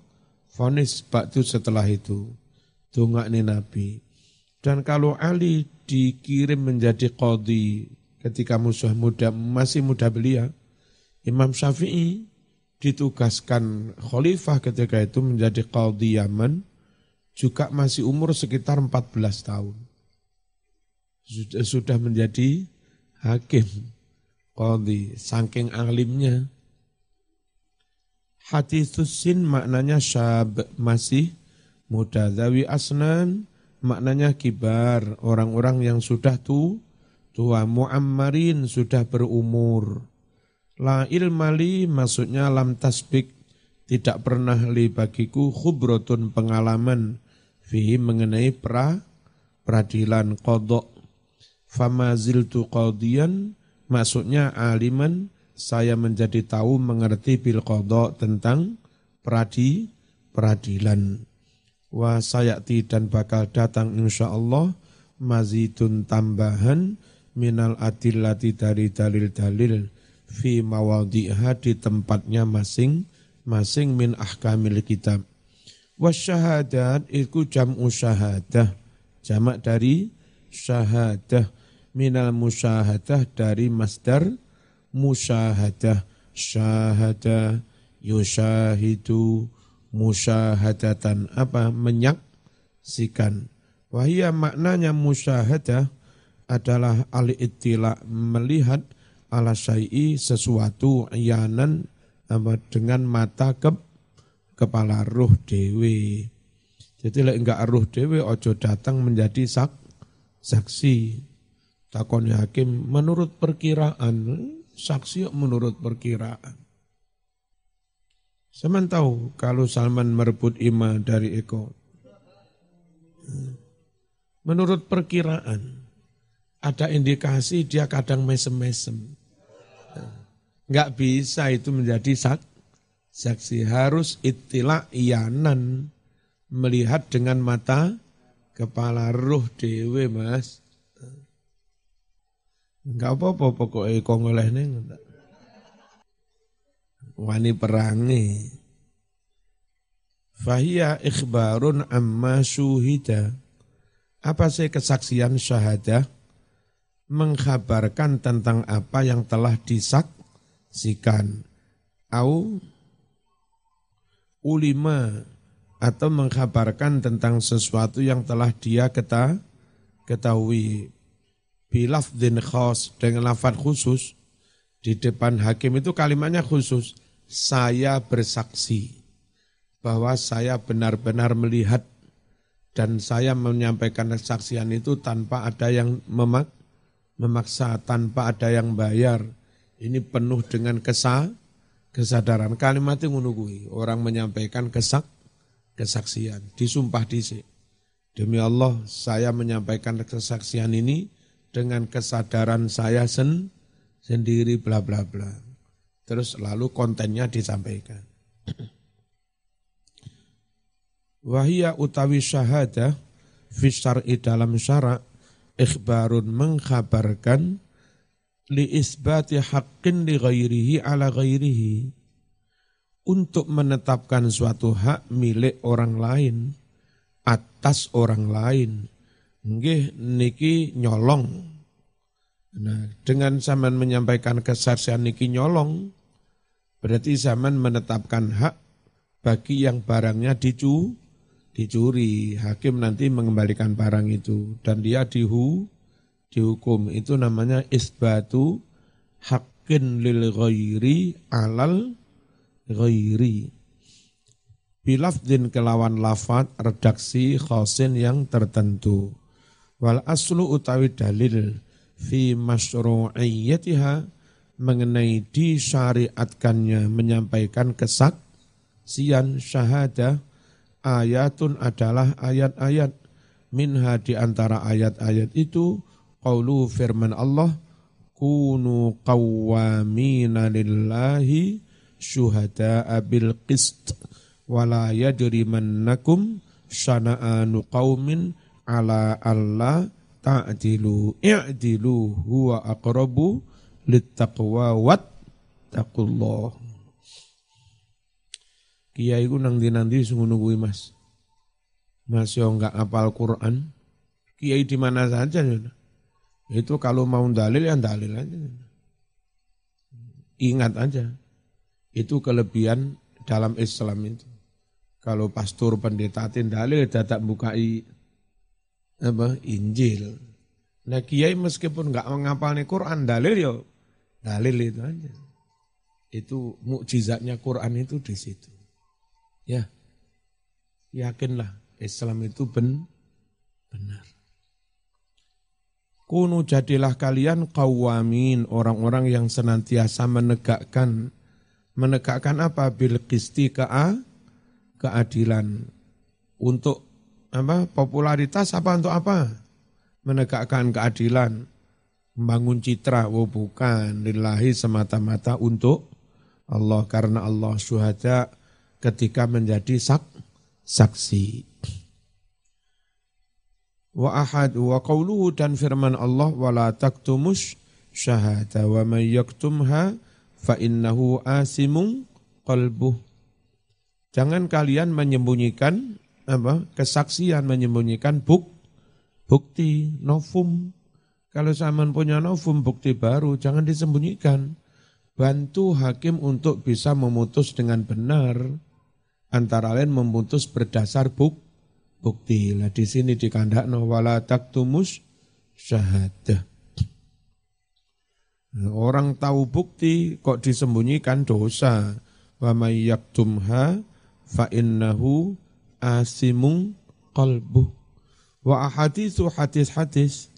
fonis waktu setelah itu. Tungak ni Nabi. Dan kalau Ali dikirim menjadi qadi ketika musuh muda masih muda belia, Imam Syafi'i ditugaskan khalifah ketika itu menjadi qadhi Yaman juga masih umur sekitar 14 tahun. Sudah, sudah menjadi hakim qadhi saking alimnya. Hadithus sin maknanya syab masih muda. Zawi asnan maknanya kibar orang-orang yang sudah tu tua muammarin sudah berumur. La ilmali maksudnya lam tasbik tidak pernah li bagiku khubrotun pengalaman fihi mengenai pra peradilan kodok. Fama ziltu qadiyan maksudnya aliman saya menjadi tahu mengerti bil kodok tentang peradi peradilan. Wa sayati dan bakal datang insya Allah mazidun tambahan minal adillati dari dalil-dalil fi mawadhi'ha di tempatnya masing-masing min ahkamil kitab. Wasyahadat itu jam'u syahadah. Jamak dari syahadah. Minal musyahadah dari masdar musyahadah. Syahadah yusyahidu musyahadatan. Apa? Menyaksikan. Wahia maknanya musyahadah adalah al ittila melihat ala syai'i sesuatu yanan dengan mata ke kepala ruh dewi. Jadi lek enggak ruh dewi ojo datang menjadi sak saksi. Takon hakim menurut perkiraan, saksi menurut perkiraan. Saya tahu kalau Salman merebut Ima dari Eko. Menurut perkiraan, ada indikasi dia kadang mesem-mesem. Enggak bisa itu menjadi sak, saksi. Harus itilah iyanan. Melihat dengan mata kepala ruh dewe mas. Enggak apa-apa pokoknya kok ngoleh Wani perangi. Fahiyya ikhbarun amma syuhida. Apa sih kesaksian syahadah? mengkhabarkan tentang apa yang telah disaksikan. Au ulima atau mengkhabarkan tentang sesuatu yang telah dia keta, ketahui. Bilafdin khos dengan lafad khusus di depan hakim itu kalimatnya khusus. Saya bersaksi bahwa saya benar-benar melihat dan saya menyampaikan kesaksian itu tanpa ada yang memak memaksa tanpa ada yang bayar. Ini penuh dengan kesa, kesadaran. Kalimat yang menunggui. Orang menyampaikan kesak, kesaksian. Disumpah disik. Demi Allah, saya menyampaikan kesaksian ini dengan kesadaran saya sen, sendiri bla bla bla. Terus lalu kontennya disampaikan. Wahia utawi syahadah fi syar'i dalam syarak ikhbarun mengkhabarkan li isbati haqqin li ghairihi ala ghairihi untuk menetapkan suatu hak milik orang lain atas orang lain. Nggih niki nyolong. Nah, dengan zaman menyampaikan kesaksian niki nyolong, berarti zaman menetapkan hak bagi yang barangnya dicu, dicuri, hakim nanti mengembalikan barang itu dan dia dihu dihukum. Itu namanya isbatu hakin lil ghairi alal ghairi. Bilafdin kelawan lafat redaksi khosin yang tertentu wal aslu utawi dalil fi masyru'iyyatiha mengenai disyariatkannya menyampaikan kesaksian syahadah ayatun adalah ayat-ayat. Minha di antara ayat-ayat itu qaulu firman Allah kunu qawwamina lillahi syuhada'a bil qist wala yajrimannakum syana'anu qaumin ala alla ta'dilu i'dilu huwa aqrabu littaqwa wat taqullah Kiai ku nang di nanti ngono kuwi Mas. Mas yo enggak apal Quran. Kiai di mana saja. Itu kalau mau dalil ya dalil aja. Ingat aja. Itu kelebihan dalam Islam itu. Kalau pastor pendeta dalil dadak bukai apa Injil. Nah kiai meskipun enggak menghafal Quran dalil yo dalil itu aja. Itu mukjizatnya Quran itu di situ. Ya, yakinlah Islam itu ben, benar. Kunu jadilah kalian kawamin orang-orang yang senantiasa menegakkan menegakkan apa bil kisti keadilan untuk apa? Popularitas apa untuk apa? Menegakkan keadilan. Membangun citra. Oh bukan. Lillahi semata-mata untuk Allah. Karena Allah syuhada ketika menjadi sak, saksi. Wa ahad wa qawluhu dan firman Allah wala taktumus syahada wa man yaktumha fa innahu asimun qalbuh. Jangan kalian menyembunyikan apa? kesaksian menyembunyikan buk, bukti novum. Kalau zaman punya novum bukti baru jangan disembunyikan. Bantu hakim untuk bisa memutus dengan benar antara lain memutus berdasar buk, bukti. Lah di sini dikandakno wala taktumus syahadah. Nah, orang tahu bukti kok disembunyikan dosa. Wa may yaktumha fa innahu asimung qalbuh. Wa ahaditsu hadis-hadis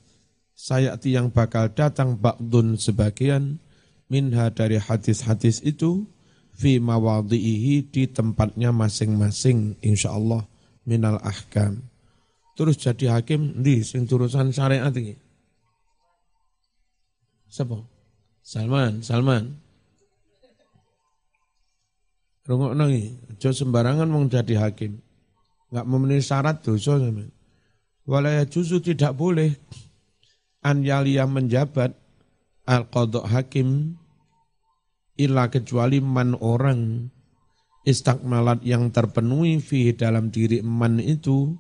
sayati yang bakal datang ba'dun sebagian minha dari hadis-hadis itu fi mawadhihi di tempatnya masing-masing insyaallah minal ahkam. Terus jadi hakim di sing syariat iki. Siapa? Salman, Salman. Rungokno iki, aja sembarangan mau jadi hakim. Enggak memenuhi syarat dosa sampean. Walaya juzu tidak boleh an yang menjabat al qadha hakim illa kecuali man orang istakmalat yang terpenuhi fi dalam diri man itu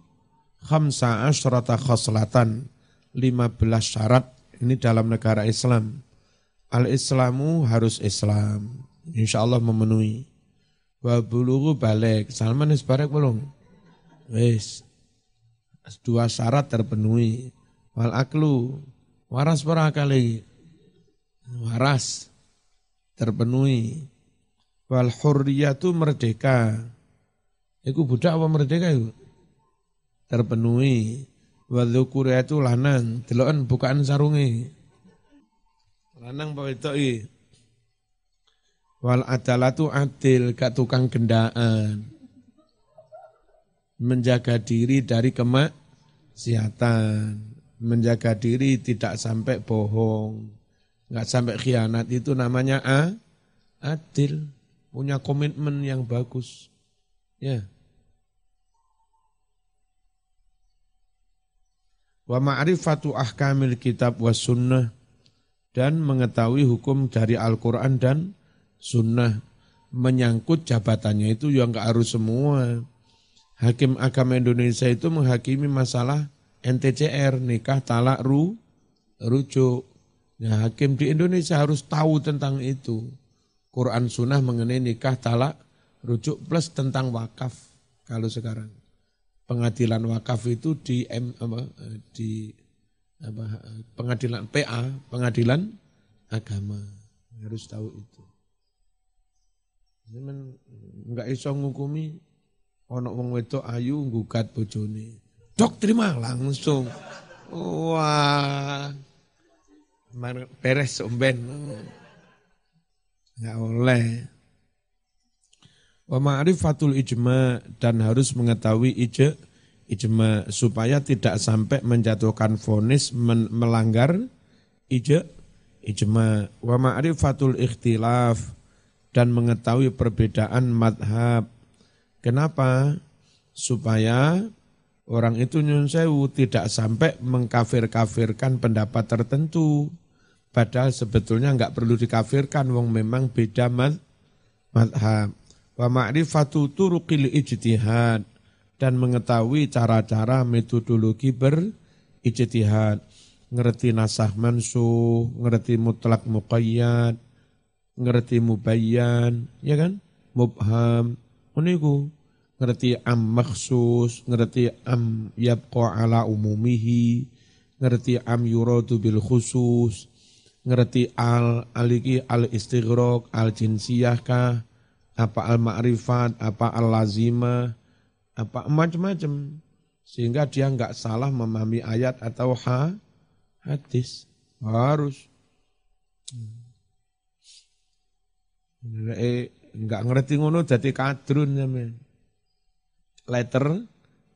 khamsa asyrata khoslatan 15 syarat. Ini dalam negara Islam. Al-islamu harus Islam. Insya Allah memenuhi. Wa bulugu balik. Salman is barek belum wis dua syarat terpenuhi wal aklu waras para kali waras terpenuhi. Wal hurriyatu merdeka. Iku budak apa merdeka itu? Terpenuhi. Wal itu lanang. Delokan bukaan sarungi. Lanang apa itu Wal adalatu adil, gak tukang gendaan. Menjaga diri dari kemaksiatan. Menjaga diri tidak sampai bohong. Gak sampai khianat itu namanya a, adil. Punya komitmen yang bagus. Ya. Wa ma'rifatu ahkamil kitab was sunnah dan mengetahui hukum dari Al-Quran dan sunnah menyangkut jabatannya itu yang enggak harus semua. Hakim agama Indonesia itu menghakimi masalah NTCR, nikah, talak, ru, rujuk. Nah, hakim di Indonesia harus tahu tentang itu. Quran sunnah mengenai nikah, talak, rujuk plus tentang wakaf kalau sekarang. Pengadilan wakaf itu di M, apa, di apa, pengadilan PA, pengadilan agama. Harus tahu itu. Cuman enggak iso ngukumi ana wong wedok ayu nggugat bojone. Dok terima langsung. Wah. Beres omben. Enggak oleh. Wa ma'rifatul ijma dan harus mengetahui ijma ijma supaya tidak sampai menjatuhkan vonis melanggar ijma ijma wa ma'rifatul ikhtilaf dan mengetahui perbedaan madhab. Kenapa? Supaya orang itu nyun sewu tidak sampai mengkafir-kafirkan pendapat tertentu. Padahal sebetulnya enggak perlu dikafirkan, wong memang beda madhab. Wa ma'rifatu turuqil ijtihad dan mengetahui cara-cara metodologi berijtihad. Ngerti nasah mansuh, ngerti mutlak muqayyad, ngerti mubayyan, ya kan? Mubham, uniku ngerti am maksus, ngerti am yabqa ala umumihi, ngerti am yuradu bil khusus, ngerti al aliki al istighraq, al jinsiyah kah, apa al ma'rifat, apa al lazimah, apa macam-macam. Sehingga dia enggak salah memahami ayat atau ha, hadis. Harus. Hmm. Eh, enggak ngerti ngono jadi kadrun men. Letter,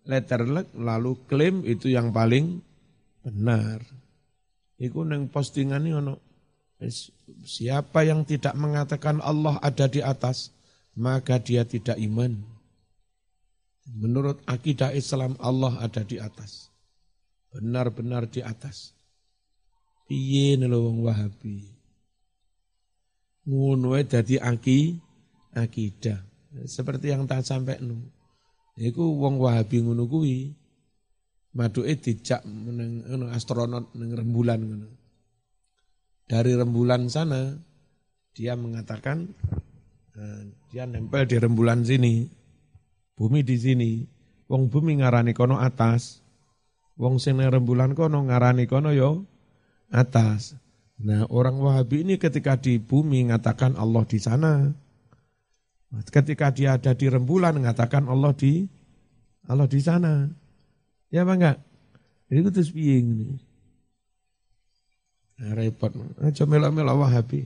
letter lalu klaim itu yang paling benar. Iku neng postingan ono. Siapa yang tidak mengatakan Allah ada di atas, maka dia tidak iman. Menurut akidah Islam Allah ada di atas. Benar-benar di atas. Piye wong Wahabi? ngono dadi aki akidah. Seperti yang tak sampai nu. Iku wong Wahabi ngono kuwi. Maduke dijak meneng astronot ning rembulan ngono. Dari rembulan sana dia mengatakan uh, dia nempel di rembulan sini. Bumi di sini. Wong bumi ngarani kono atas. Wong sing rembulan kono ngarani kono yo atas. Nah orang Wahabi ini ketika di bumi mengatakan Allah di sana. Ketika dia ada di rembulan mengatakan Allah di Allah di sana. Ya apa enggak? Jadi itu terus piye ini. Nah, repot. Aja melok-melok Wahabi.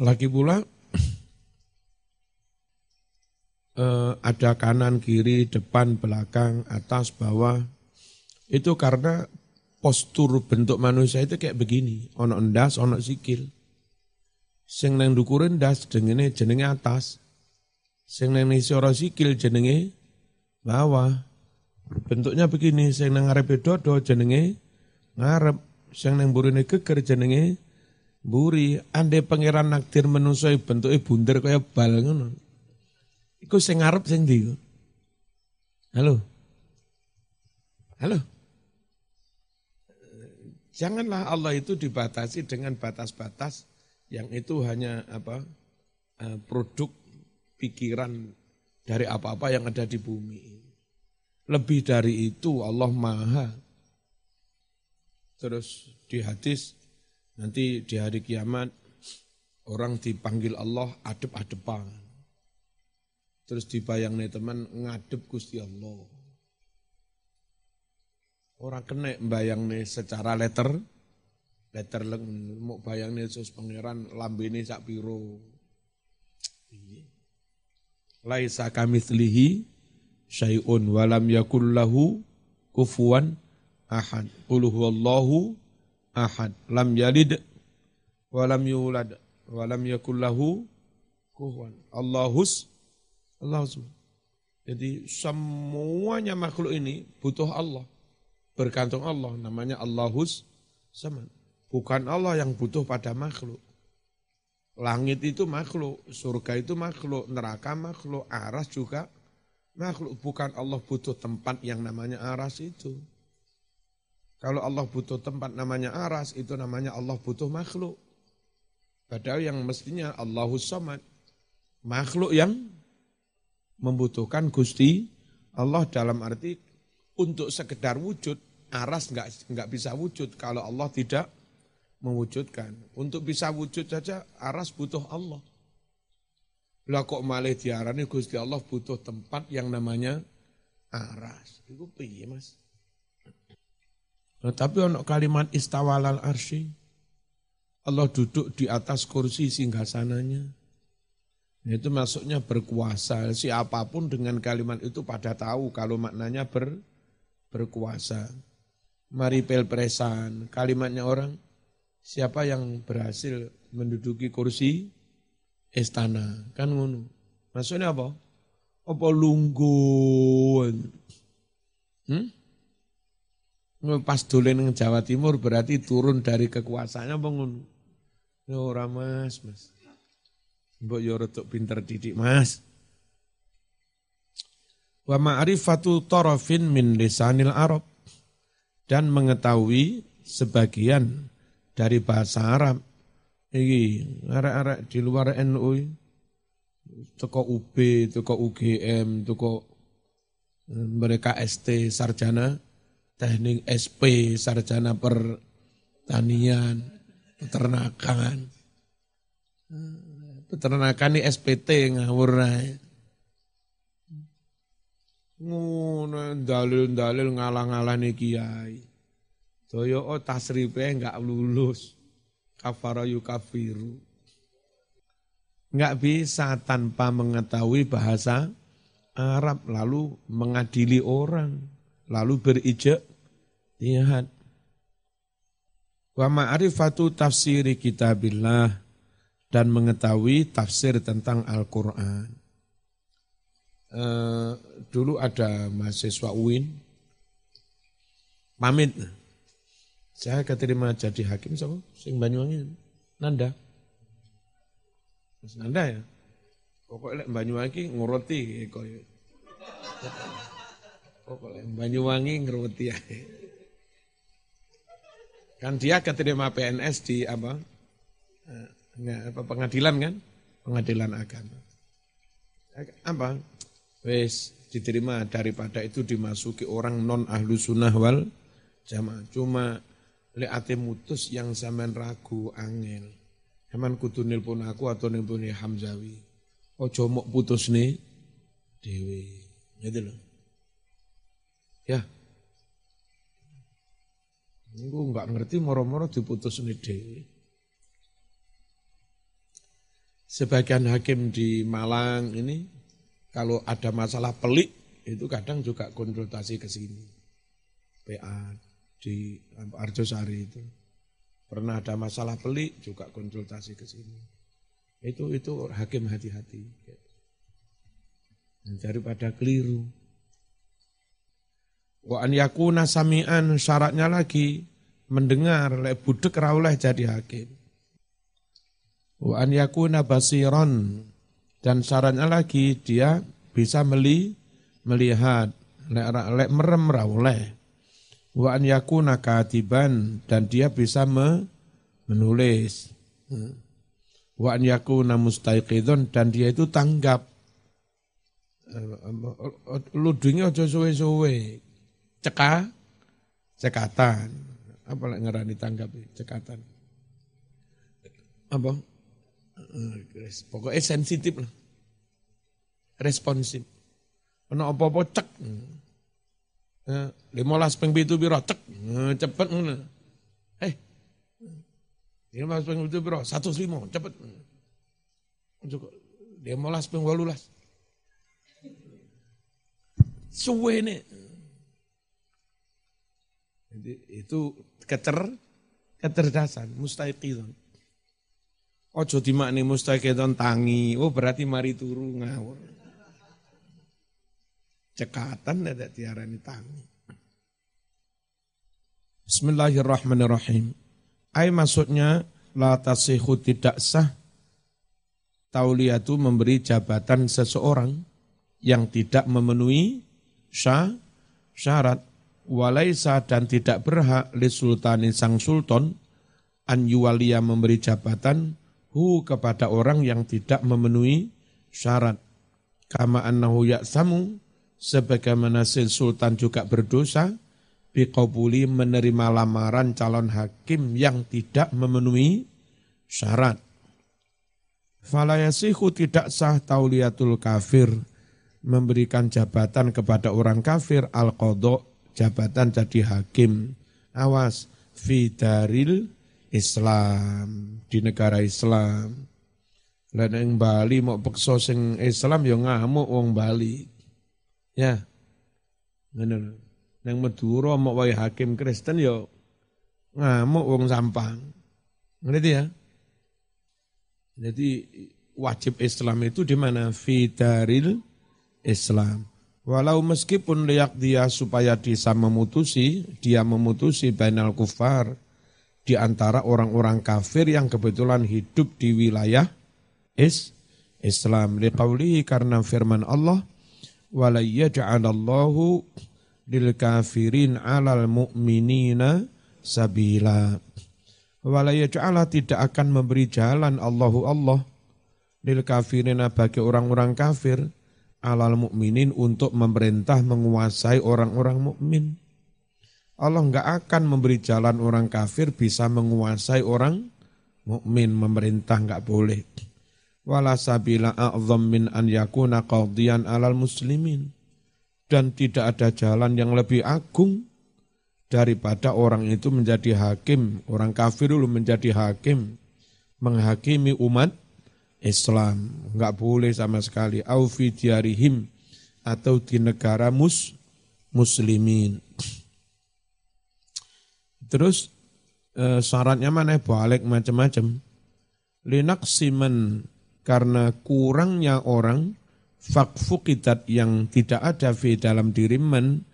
Lagi pula eh, ada kanan, kiri, depan, belakang, atas, bawah. Itu karena postur bentuk manusia itu kayak begini, ono endas, ono sikil. Sing nang dukur endas jenenge jenenge atas. Sing nang nisoro sikil jenenge bawah. Bentuknya begini, sing nang ngarep dodo jenenge ngarep, sing nang burine geger jenenge buri. Ande pangeran nakdir menungso bentuknya bunder kaya bal ngono. Iku sing ngarep sing ndi? Halo. Halo. Janganlah Allah itu dibatasi dengan batas-batas yang itu hanya apa eh, produk pikiran dari apa-apa yang ada di bumi. Lebih dari itu Allah Maha. Terus di hadis nanti di hari kiamat orang dipanggil Allah adep-adepan. Terus dibayang nih teman ngadep Gusti Allah. Orang kena nih secara letter, Letter leng mau bayang Yesus pangeran lambene sak piro. Laisa kamitslihi syai'un walam yakul lahu kufuwan ahad. Qul huwallahu ahad. Lam yalid walam yulad walam yakul lahu kufuwan. Allahus Allahus. Jadi semuanya makhluk ini butuh Allah. Bergantung Allah. Namanya Allahus sama. Bukan Allah yang butuh pada makhluk. Langit itu makhluk, surga itu makhluk, neraka makhluk, aras juga makhluk. Bukan Allah butuh tempat yang namanya aras itu. Kalau Allah butuh tempat namanya aras, itu namanya Allah butuh makhluk. Padahal yang mestinya Allahus Samad. Makhluk yang membutuhkan Gusti Allah dalam arti untuk sekedar wujud, aras nggak nggak bisa wujud kalau Allah tidak mewujudkan. Untuk bisa wujud saja aras butuh Allah. Lah kok malih diarani Gusti Allah butuh tempat yang namanya aras. Itu piye Mas? Nah, tapi ono kalimat istawalal arsy. Allah duduk di atas kursi singgasananya. Nah, itu masuknya berkuasa. Siapa pun dengan kalimat itu pada tahu kalau maknanya ber, berkuasa. Mari pelpresan, kalimatnya orang siapa yang berhasil menduduki kursi? Istana. Kan ngono. Maksudnya apa? Apa lungguan? Hmm? pas dolen yang Jawa Timur berarti turun dari kekuasaannya apa ngono? Ya ora mas mas. Mbok yo retuk pinter didik mas. Wa ma'rifatu tarafin min lisanil arab. Dan mengetahui sebagian dari bahasa Arab. Iki arek-arek di luar NU toko UB, toko UGM, toko eh, mereka ST sarjana teknik SP sarjana pertanian, peternakan. Peternakan ini SPT ngawur Ngono dalil-dalil ngalang-alani kiai. Toyo oh tasripe enggak lulus. Kafara yukafiru. Enggak bisa tanpa mengetahui bahasa Arab lalu mengadili orang, lalu berijak lihat. Wa ma'rifatu tafsiri kitabillah dan mengetahui tafsir tentang Al-Quran. Uh, dulu ada mahasiswa UIN, pamit saya keterima jadi hakim sama sing Banyuwangi Nanda. Mas Nanda ya. Pokoknya lek Banyuwangi nguruti koyo. Pokoknya Banyuwangi nguruti ya. Kan dia keterima PNS di apa? Enggak, apa pengadilan kan? Pengadilan agama. Apa? Wes diterima daripada itu dimasuki orang non ahlu sunnah wal jamaah. Cuma lek ate mutus yang sampean ragu angel. Sampean kudu nelpon aku atau nelpon Hamzawi. Ojo mok putus nih dewi. Gitu loh. Ya. Aku nggak ngerti moro-moro diputus nih dewi. Sebagian hakim di Malang ini kalau ada masalah pelik itu kadang juga konsultasi ke sini. PA di Arjosari itu. Pernah ada masalah pelik juga konsultasi ke sini. Itu itu hakim hati-hati. Daripada keliru. Wa an yakuna sami'an syaratnya lagi mendengar lek budek rauleh jadi hakim. Wa an yakuna basiron dan syaratnya lagi dia bisa meli melihat lek, lek merem rauleh wa an yakuna katiban dan dia bisa me, menulis. Wa an yakuna mustaiqidun dan dia itu tanggap. Ludungnya aja suwe-suwe. Cekah cekatan. Apa lek ngarani tanggap cekatan. Apa? Pokoknya sensitif lah. Responsif. Ono apa-apa cek lima belas peng pitu biro cek cepet ngono. Eh, Dia mas ping itu bro, satu lima, cepet. Dia molas ping walulas. Suwe nih. Jadi itu kecer, kecerdasan, mustaiqidun. Ojo dimakni mustaiqidun tangi, oh berarti mari turu ngawur. Cekatan ada tiarani tangi. Bismillahirrahmanirrahim. Ay maksudnya la tasihu tidak sah tauliyatu memberi jabatan seseorang yang tidak memenuhi syah, syarat walaisa dan tidak berhak li sultani sang sultan an yuwalia memberi jabatan hu kepada orang yang tidak memenuhi syarat kama annahu ya'samu sebagaimana sultan juga berdosa biqabuli menerima lamaran calon hakim yang tidak memenuhi syarat. Falayasihu tidak sah tauliatul kafir memberikan jabatan kepada orang kafir al kodok jabatan jadi hakim. Awas fidaril Islam di negara Islam. Lan ing Bali mau pekso sing Islam ya ngamuk wong Bali. Ya. Ngono. Nang Madura mau wae hakim Kristen yo ngamuk wong sampang. Ngerti ya? Jadi wajib Islam itu di mana? Fidaril Islam. Walau meskipun liak dia supaya bisa memutusi, dia memutusi bainal kufar di antara orang-orang kafir yang kebetulan hidup di wilayah is Islam. Liqaulihi karena firman Allah, walayyaj'alallahu lil kafirin 'alal mu'minina sabila. walayyaj'ala tidak akan memberi jalan Allahu Allah lil kafirina bagi orang-orang kafir alal mukminin untuk memerintah menguasai orang-orang mukmin. Allah nggak akan memberi jalan orang kafir bisa menguasai orang mukmin memerintah nggak boleh. Wala sabila a'zam min an yakuna qadiyan alal muslimin dan tidak ada jalan yang lebih agung daripada orang itu menjadi hakim, orang kafir dulu menjadi hakim, menghakimi umat Islam. Enggak boleh sama sekali. Aufi diarihim atau di negara mus, muslimin. Terus e, syaratnya mana? Balik macam-macam. Linak simen karena kurangnya orang fakfukitat yang tidak ada fi dalam diri men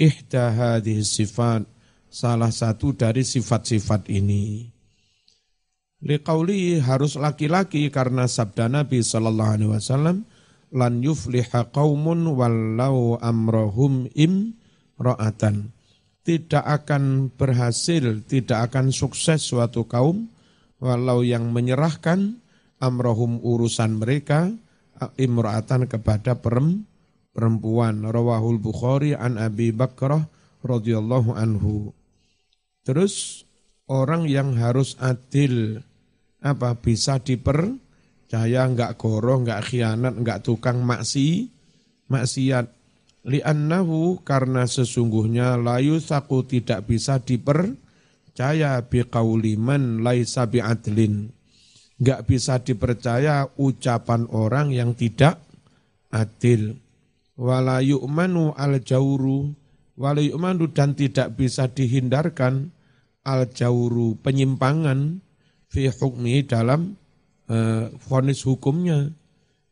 ihda sifat salah satu dari sifat-sifat ini. Liqauli harus laki-laki karena sabda Nabi sallallahu alaihi wasallam lan yufliha qaumun wallau amrohum im ra'atan. Tidak akan berhasil, tidak akan sukses suatu kaum walau yang menyerahkan amrohum urusan mereka imra'atan kepada perempuan. Rawahul Bukhari an Abi Bakrah radhiyallahu anhu. Terus orang yang harus adil apa bisa dipercaya enggak goroh, enggak khianat, enggak tukang maksi, maksiat. Li'annahu karena sesungguhnya layu saku tidak bisa dipercaya biqauliman laisa bi'adlin nggak bisa dipercaya ucapan orang yang tidak adil. Wala yu'manu al jauru, wala yu'manu dan tidak bisa dihindarkan al jauru penyimpangan fi hukmi dalam vonis hukumnya.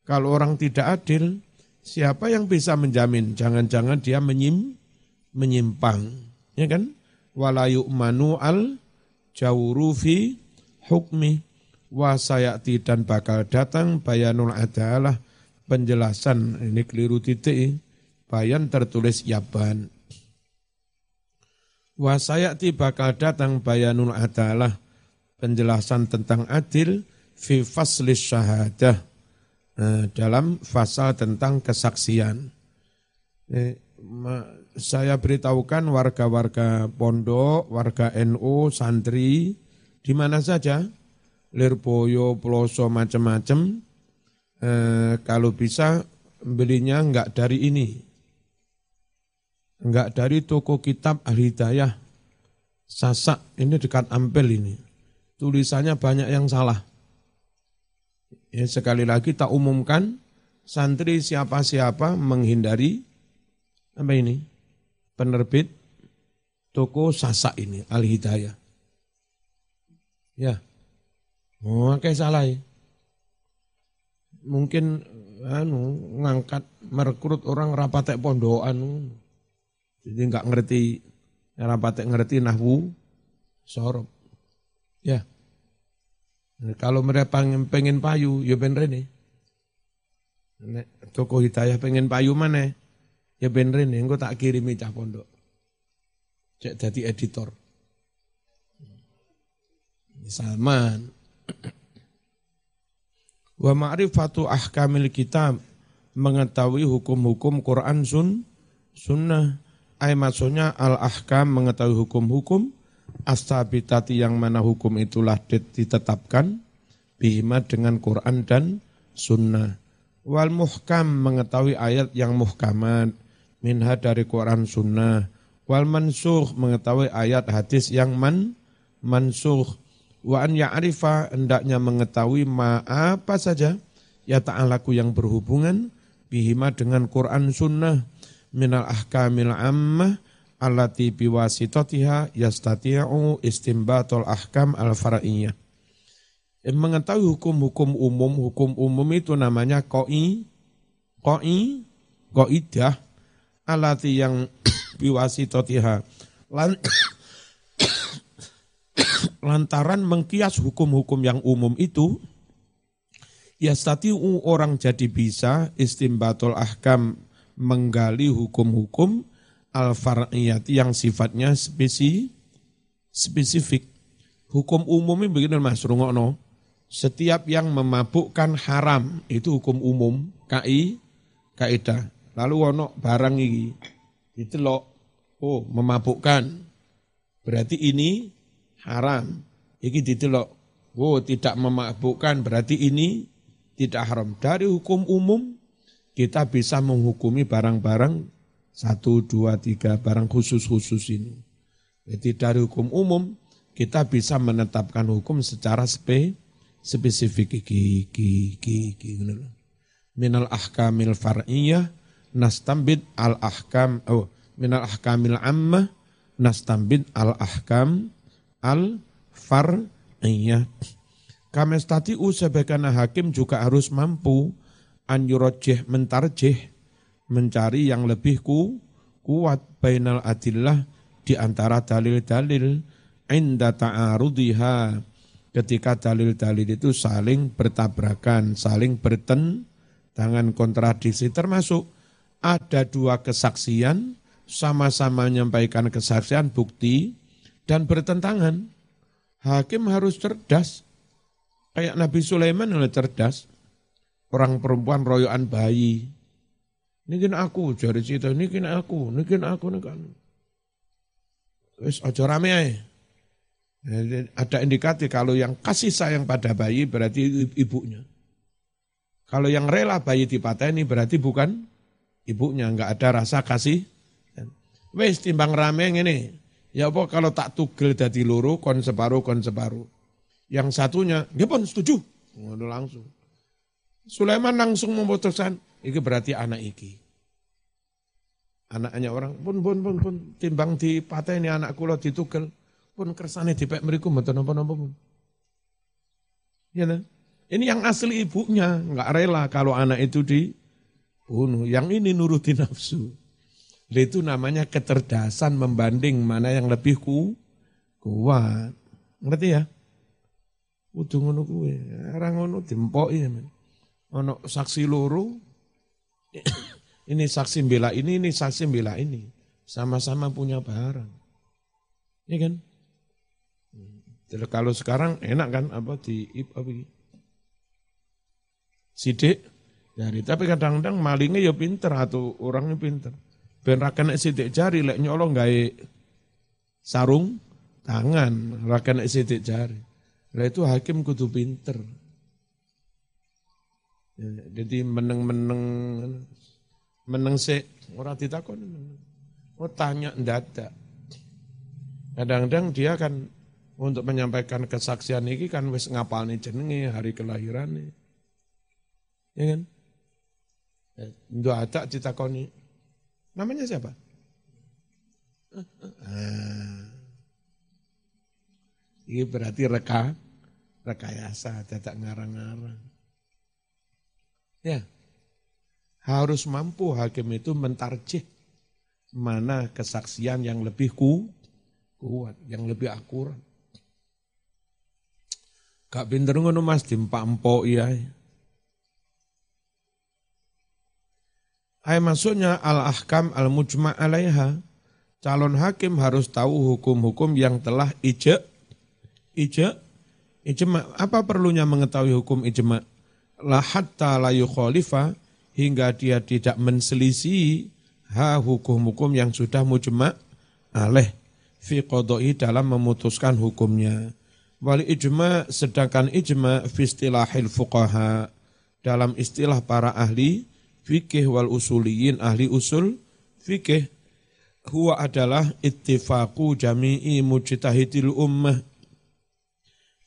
Kalau orang tidak adil, siapa yang bisa menjamin? Jangan-jangan dia menyim, menyimpang, ya kan? Wala yu'manu al jauru fi hukmi wasayati dan bakal datang bayanul adalah penjelasan. Ini keliru titik bayan tertulis yaban. Wasayati bakal datang bayanul adalah penjelasan tentang adil fi faslis syahadah. Eh, dalam fasal tentang kesaksian. Eh, saya beritahukan warga-warga pondok, warga NU, santri, di mana saja, Lirboyo, Ploso, macam-macam. Eh, kalau bisa belinya enggak dari ini. Enggak dari toko kitab Al-Hidayah. Sasak, ini dekat Ampel ini. tulisannya banyak yang salah. Ya, sekali lagi tak umumkan santri siapa-siapa menghindari apa ini? Penerbit toko sasak ini Al Hidayah. Ya. Oh, kayak salah ya. Mungkin anu ngangkat merekrut orang rapatek pondokan. Jadi nggak ngerti rapatek ngerti nahwu sorop. Ya. Kalau mereka pengen, pengen payu, ya ben rene. Nek toko hidayah pengen payu mana? Ya ben rene, engko tak kirimi cah pondok. Cek jadi editor. Salman. Wa ma'rifatu ahkamil kitab mengetahui hukum-hukum Quran sun sunnah. Ay maksudnya al ahkam mengetahui hukum-hukum astabitati yang mana hukum itulah ditetapkan bihima dengan Quran dan sunnah. Wal muhkam mengetahui ayat yang muhkamat minha dari Quran sunnah. Wal mansuh mengetahui ayat hadis yang man mansuh Wa an ya'rifa hendaknya mengetahui ma apa saja ya ta'alaku yang berhubungan bihima dengan Quran sunnah minal ahkamil ammah allati biwasitatiha yastati'u istimbatul ahkam al-far'iyyah. Mengetahui hukum-hukum umum, hukum umum itu namanya koi, koi, koidah, alati yang biwasitatiha. Lantaran mengkias hukum-hukum yang umum itu, ya statiu orang jadi bisa istimbatul ahkam menggali hukum-hukum al yang sifatnya spesi, spesifik. Hukum umumnya begini mas, rungokno. Setiap yang memabukkan haram itu hukum umum, KI, kaidah. Lalu ono barang ini, ditelok, oh memabukkan. Berarti ini haram. Iki ditelok. Oh, tidak memabukkan berarti ini tidak haram. Dari hukum umum kita bisa menghukumi barang-barang satu, dua, tiga barang khusus-khusus ini. Jadi dari hukum umum kita bisa menetapkan hukum secara spe, spesifik. Iki, iki, iki, iki, Minal ahkamil far'iyah nastambid al ahkam, oh, minal ahkamil ammah nastambid al ahkam al far'iyah. Kamestatiu sebagian hakim juga harus mampu anyurojeh mentarjeh mencari yang lebih ku, kuat bainal adillah di antara dalil-dalil inda ta'arudiha ketika dalil-dalil itu saling bertabrakan, saling bertentangan kontradiksi termasuk ada dua kesaksian sama-sama menyampaikan kesaksian bukti dan bertentangan. Hakim harus cerdas. Kayak Nabi Sulaiman yang cerdas. Orang perempuan royoan bayi. Ini aku, jari ini aku, ini aku, ini kan. Wis aja rame aja. Ada indikasi kalau yang kasih sayang pada bayi berarti ibunya. Kalau yang rela bayi dipateni berarti bukan ibunya, enggak ada rasa kasih. Wes timbang rame ini, Ya apa kalau tak tugel dadi loro kon separuh kon separuh. Yang satunya, dia pun setuju. Ngono langsung. Sulaiman langsung memutuskan, iki berarti anak iki. Anaknya orang pun pun pun pun timbang di patah ini anak kula ditugel pun kersane dipek mriku mboten napa-napa pun. Ya kan? Ini yang asli ibunya, nggak rela kalau anak itu dibunuh. Yang ini nuruti nafsu. Itu namanya kecerdasan membanding mana yang lebih ku, kuat. Ngerti ya? Udah ngono kuwe. Ora ngono dimpoki ya. Ono saksi loro. ini saksi bela ini, ini saksi bela ini. Sama-sama punya barang. Ini kan? Jadi kalau sekarang enak kan apa di apa sidik dari tapi kadang-kadang malingnya ya pinter atau orangnya pinter. Ben ra kena sidik jari lek nyolong gawe sarung tangan, ra kena sidik jari. Lah itu hakim kudu pinter. Ya, jadi meneng-meneng meneng se ora ditakon. Oh tanya ndadak. Kadang-kadang dia kan Untuk menyampaikan kesaksian ini kan wis ngapalne jenenge hari kelahiran Ya kan? Ndo ada ditakoni. Namanya siapa? Ah. Ini berarti reka, rekayasa, tidak ngarang-ngarang. Ya, harus mampu hakim itu mentarjih mana kesaksian yang lebih ku, kuat, yang lebih akurat. Gak pinter ngono mas, dimpak empok iya. Ayat maksudnya al-ahkam al-mujma' alaiha. Calon hakim harus tahu hukum-hukum yang telah ijek ijma ijma. Apa perlunya mengetahui hukum ijma? La hatta la yukhalifa hingga dia tidak menselisih ha hukum-hukum yang sudah mujma aleh fi qadai dalam memutuskan hukumnya. Wal ijma sedangkan ijma fi istilahil fuqaha. Dalam istilah para ahli fikih wal usuliyin ahli usul fikih huwa adalah ittifaqu jami'i mujtahidil ummah.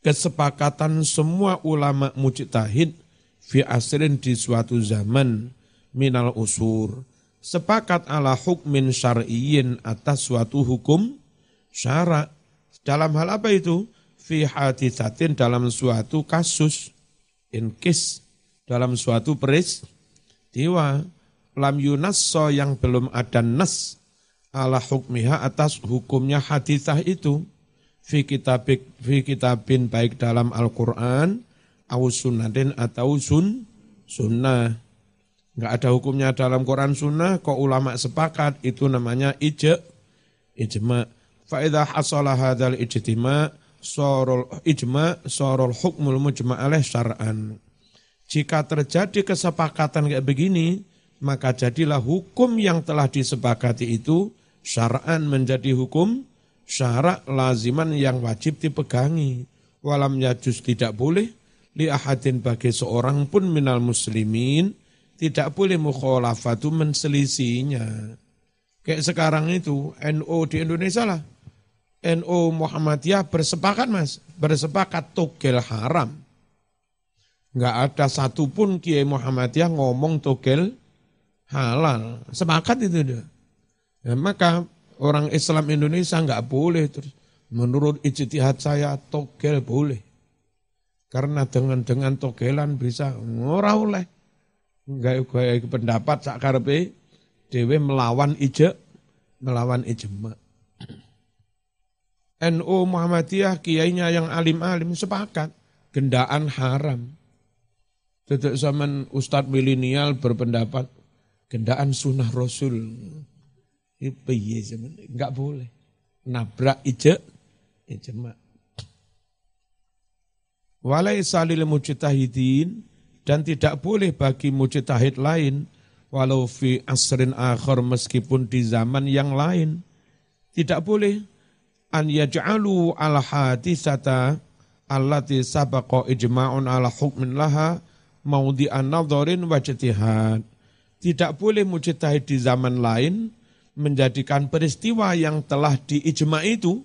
Kesepakatan semua ulama mujtahid fi asrin di suatu zaman minal usur. Sepakat ala hukmin syar'iyyin atas suatu hukum syara dalam hal apa itu? Fi hadisatin dalam suatu kasus in case dalam suatu peristiwa lam yunasso yang belum ada nas ala hukmiha atas hukumnya hadisah itu fi kitabik fi kitabin baik dalam Al-Qur'an au sunnatin atau sun sunnah. Enggak ada hukumnya dalam Quran sunnah, kok ulama sepakat itu namanya ijma. Ijma. Fa idza hasala hadzal ijtima sorol ijma sorol hukmul mujma alaih syar'an. Jika terjadi kesepakatan kayak begini, maka jadilah hukum yang telah disepakati itu syar'an menjadi hukum syarat laziman yang wajib dipegangi. Walam yajus tidak boleh li ahadin bagi seorang pun minal muslimin tidak boleh mukhalafatu menselisinya. Kayak sekarang itu NO di Indonesia lah. NO Muhammadiyah bersepakat mas, bersepakat togel haram. Enggak ada satupun Kiai Muhammadiyah ngomong togel halal. Sepakat itu dia. Ya, maka orang Islam Indonesia nggak boleh terus menurut ijtihad saya togel boleh karena dengan dengan togelan bisa ngora oleh nggak gaya pendapat sakarpe dewe melawan ije melawan ijma NU Muhammadiyah kiainya yang alim-alim sepakat gendaan haram. Tidak zaman Ustadz milenial berpendapat gendaan sunnah Rasul. Piye zaman enggak boleh. Nabrak ije ijma. Walai salil mujtahidin dan tidak boleh bagi mujtahid lain walau fi asrin akhir meskipun di zaman yang lain tidak boleh an yaj'alu al hadisata allati sabaqa ijma'un ala hukmin laha maudhi'an nadharin wa Tidak boleh mujtahid di zaman lain menjadikan peristiwa yang telah diijma itu,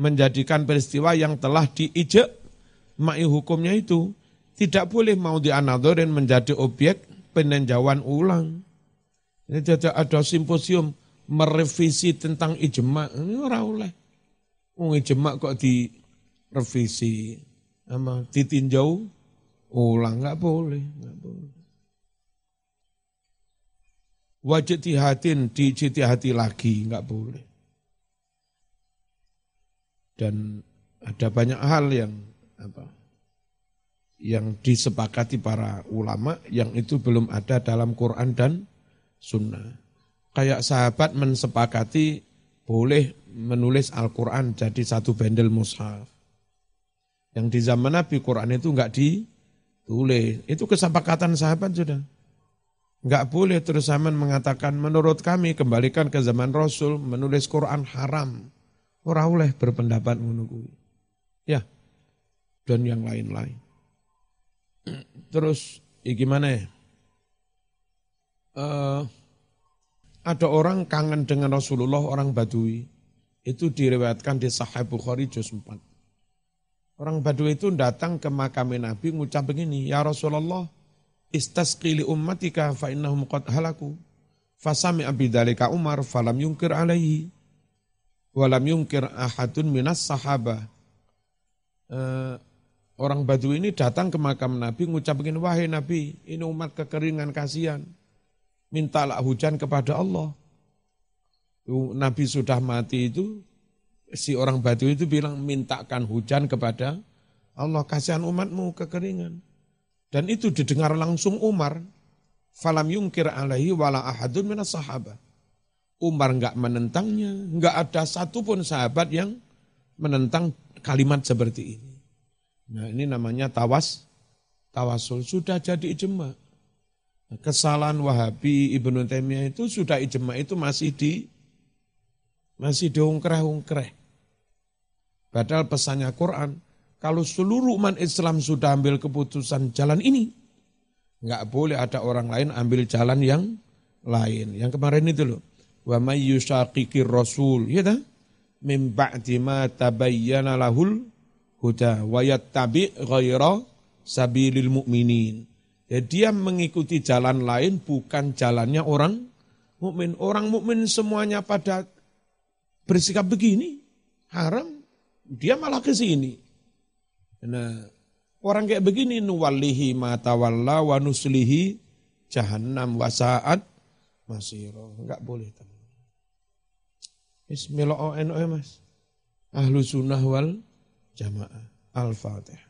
menjadikan peristiwa yang telah diijak, mai hukumnya itu, tidak boleh mau dianadorin menjadi objek peninjauan ulang. Ini tidak ada simposium merevisi tentang ijma, ini orang oleh. Ijma kok direvisi, sama ditinjau ulang, nggak boleh, nggak boleh wajib dihatin hati lagi, nggak boleh. Dan ada banyak hal yang apa yang disepakati para ulama yang itu belum ada dalam Quran dan Sunnah. Kayak sahabat mensepakati boleh menulis Al-Quran jadi satu bendel mushaf. Yang di zaman Nabi Quran itu enggak ditulis. Itu kesepakatan sahabat sudah. Enggak boleh terus zaman mengatakan menurut kami kembalikan ke zaman Rasul menulis Quran haram. Orang boleh berpendapat menunggu. Ya. Dan yang lain-lain. Terus ya gimana ya? Uh, ada orang kangen dengan Rasulullah, orang Badui. Itu diriwayatkan di Sahih Bukhari juz 4. Orang Badui itu datang ke makam Nabi ngucap begini, Ya Rasulullah, istasqi li ummatika fa innahum qad halaku. Fasami abidalika Umar falam yungkir alaihi. Walam yungkir ahadun minas sahabah. Uh, orang Badui ini datang ke makam Nabi ngucap begini, wahai Nabi, ini umat kekeringan kasihan. Mintalah hujan kepada Allah. Nabi sudah mati itu, si orang batu itu bilang mintakan hujan kepada Allah, kasihan umatmu kekeringan. Dan itu didengar langsung Umar. Falam yungkir alaihi wala ahadun minas sahabat. Umar enggak menentangnya, enggak ada satupun sahabat yang menentang kalimat seperti ini. Nah ini namanya tawas, tawasul. Sudah jadi ijma. Kesalahan Wahabi Ibnu Taimiyah itu sudah ijma itu masih di masih diungkreh-ungkreh. Padahal pesannya Quran, kalau seluruh umat Islam sudah ambil keputusan jalan ini, nggak boleh ada orang lain ambil jalan yang lain. Yang kemarin itu loh, wa may rasul, ya dah? Min ba'di ma tabayyana lahul huda wa yattabi ghaira sabilil mu'minin. Ya, dia mengikuti jalan lain bukan jalannya orang mukmin. Orang mukmin semuanya pada bersikap begini, haram, dia malah ke sini. Nah, orang kayak begini nuwallihi mata walla wa nuslihi jahannam wa masiro. Enggak boleh teman. Bismillah mas. Ahlu sunnah wal jamaah. Al-Fatihah.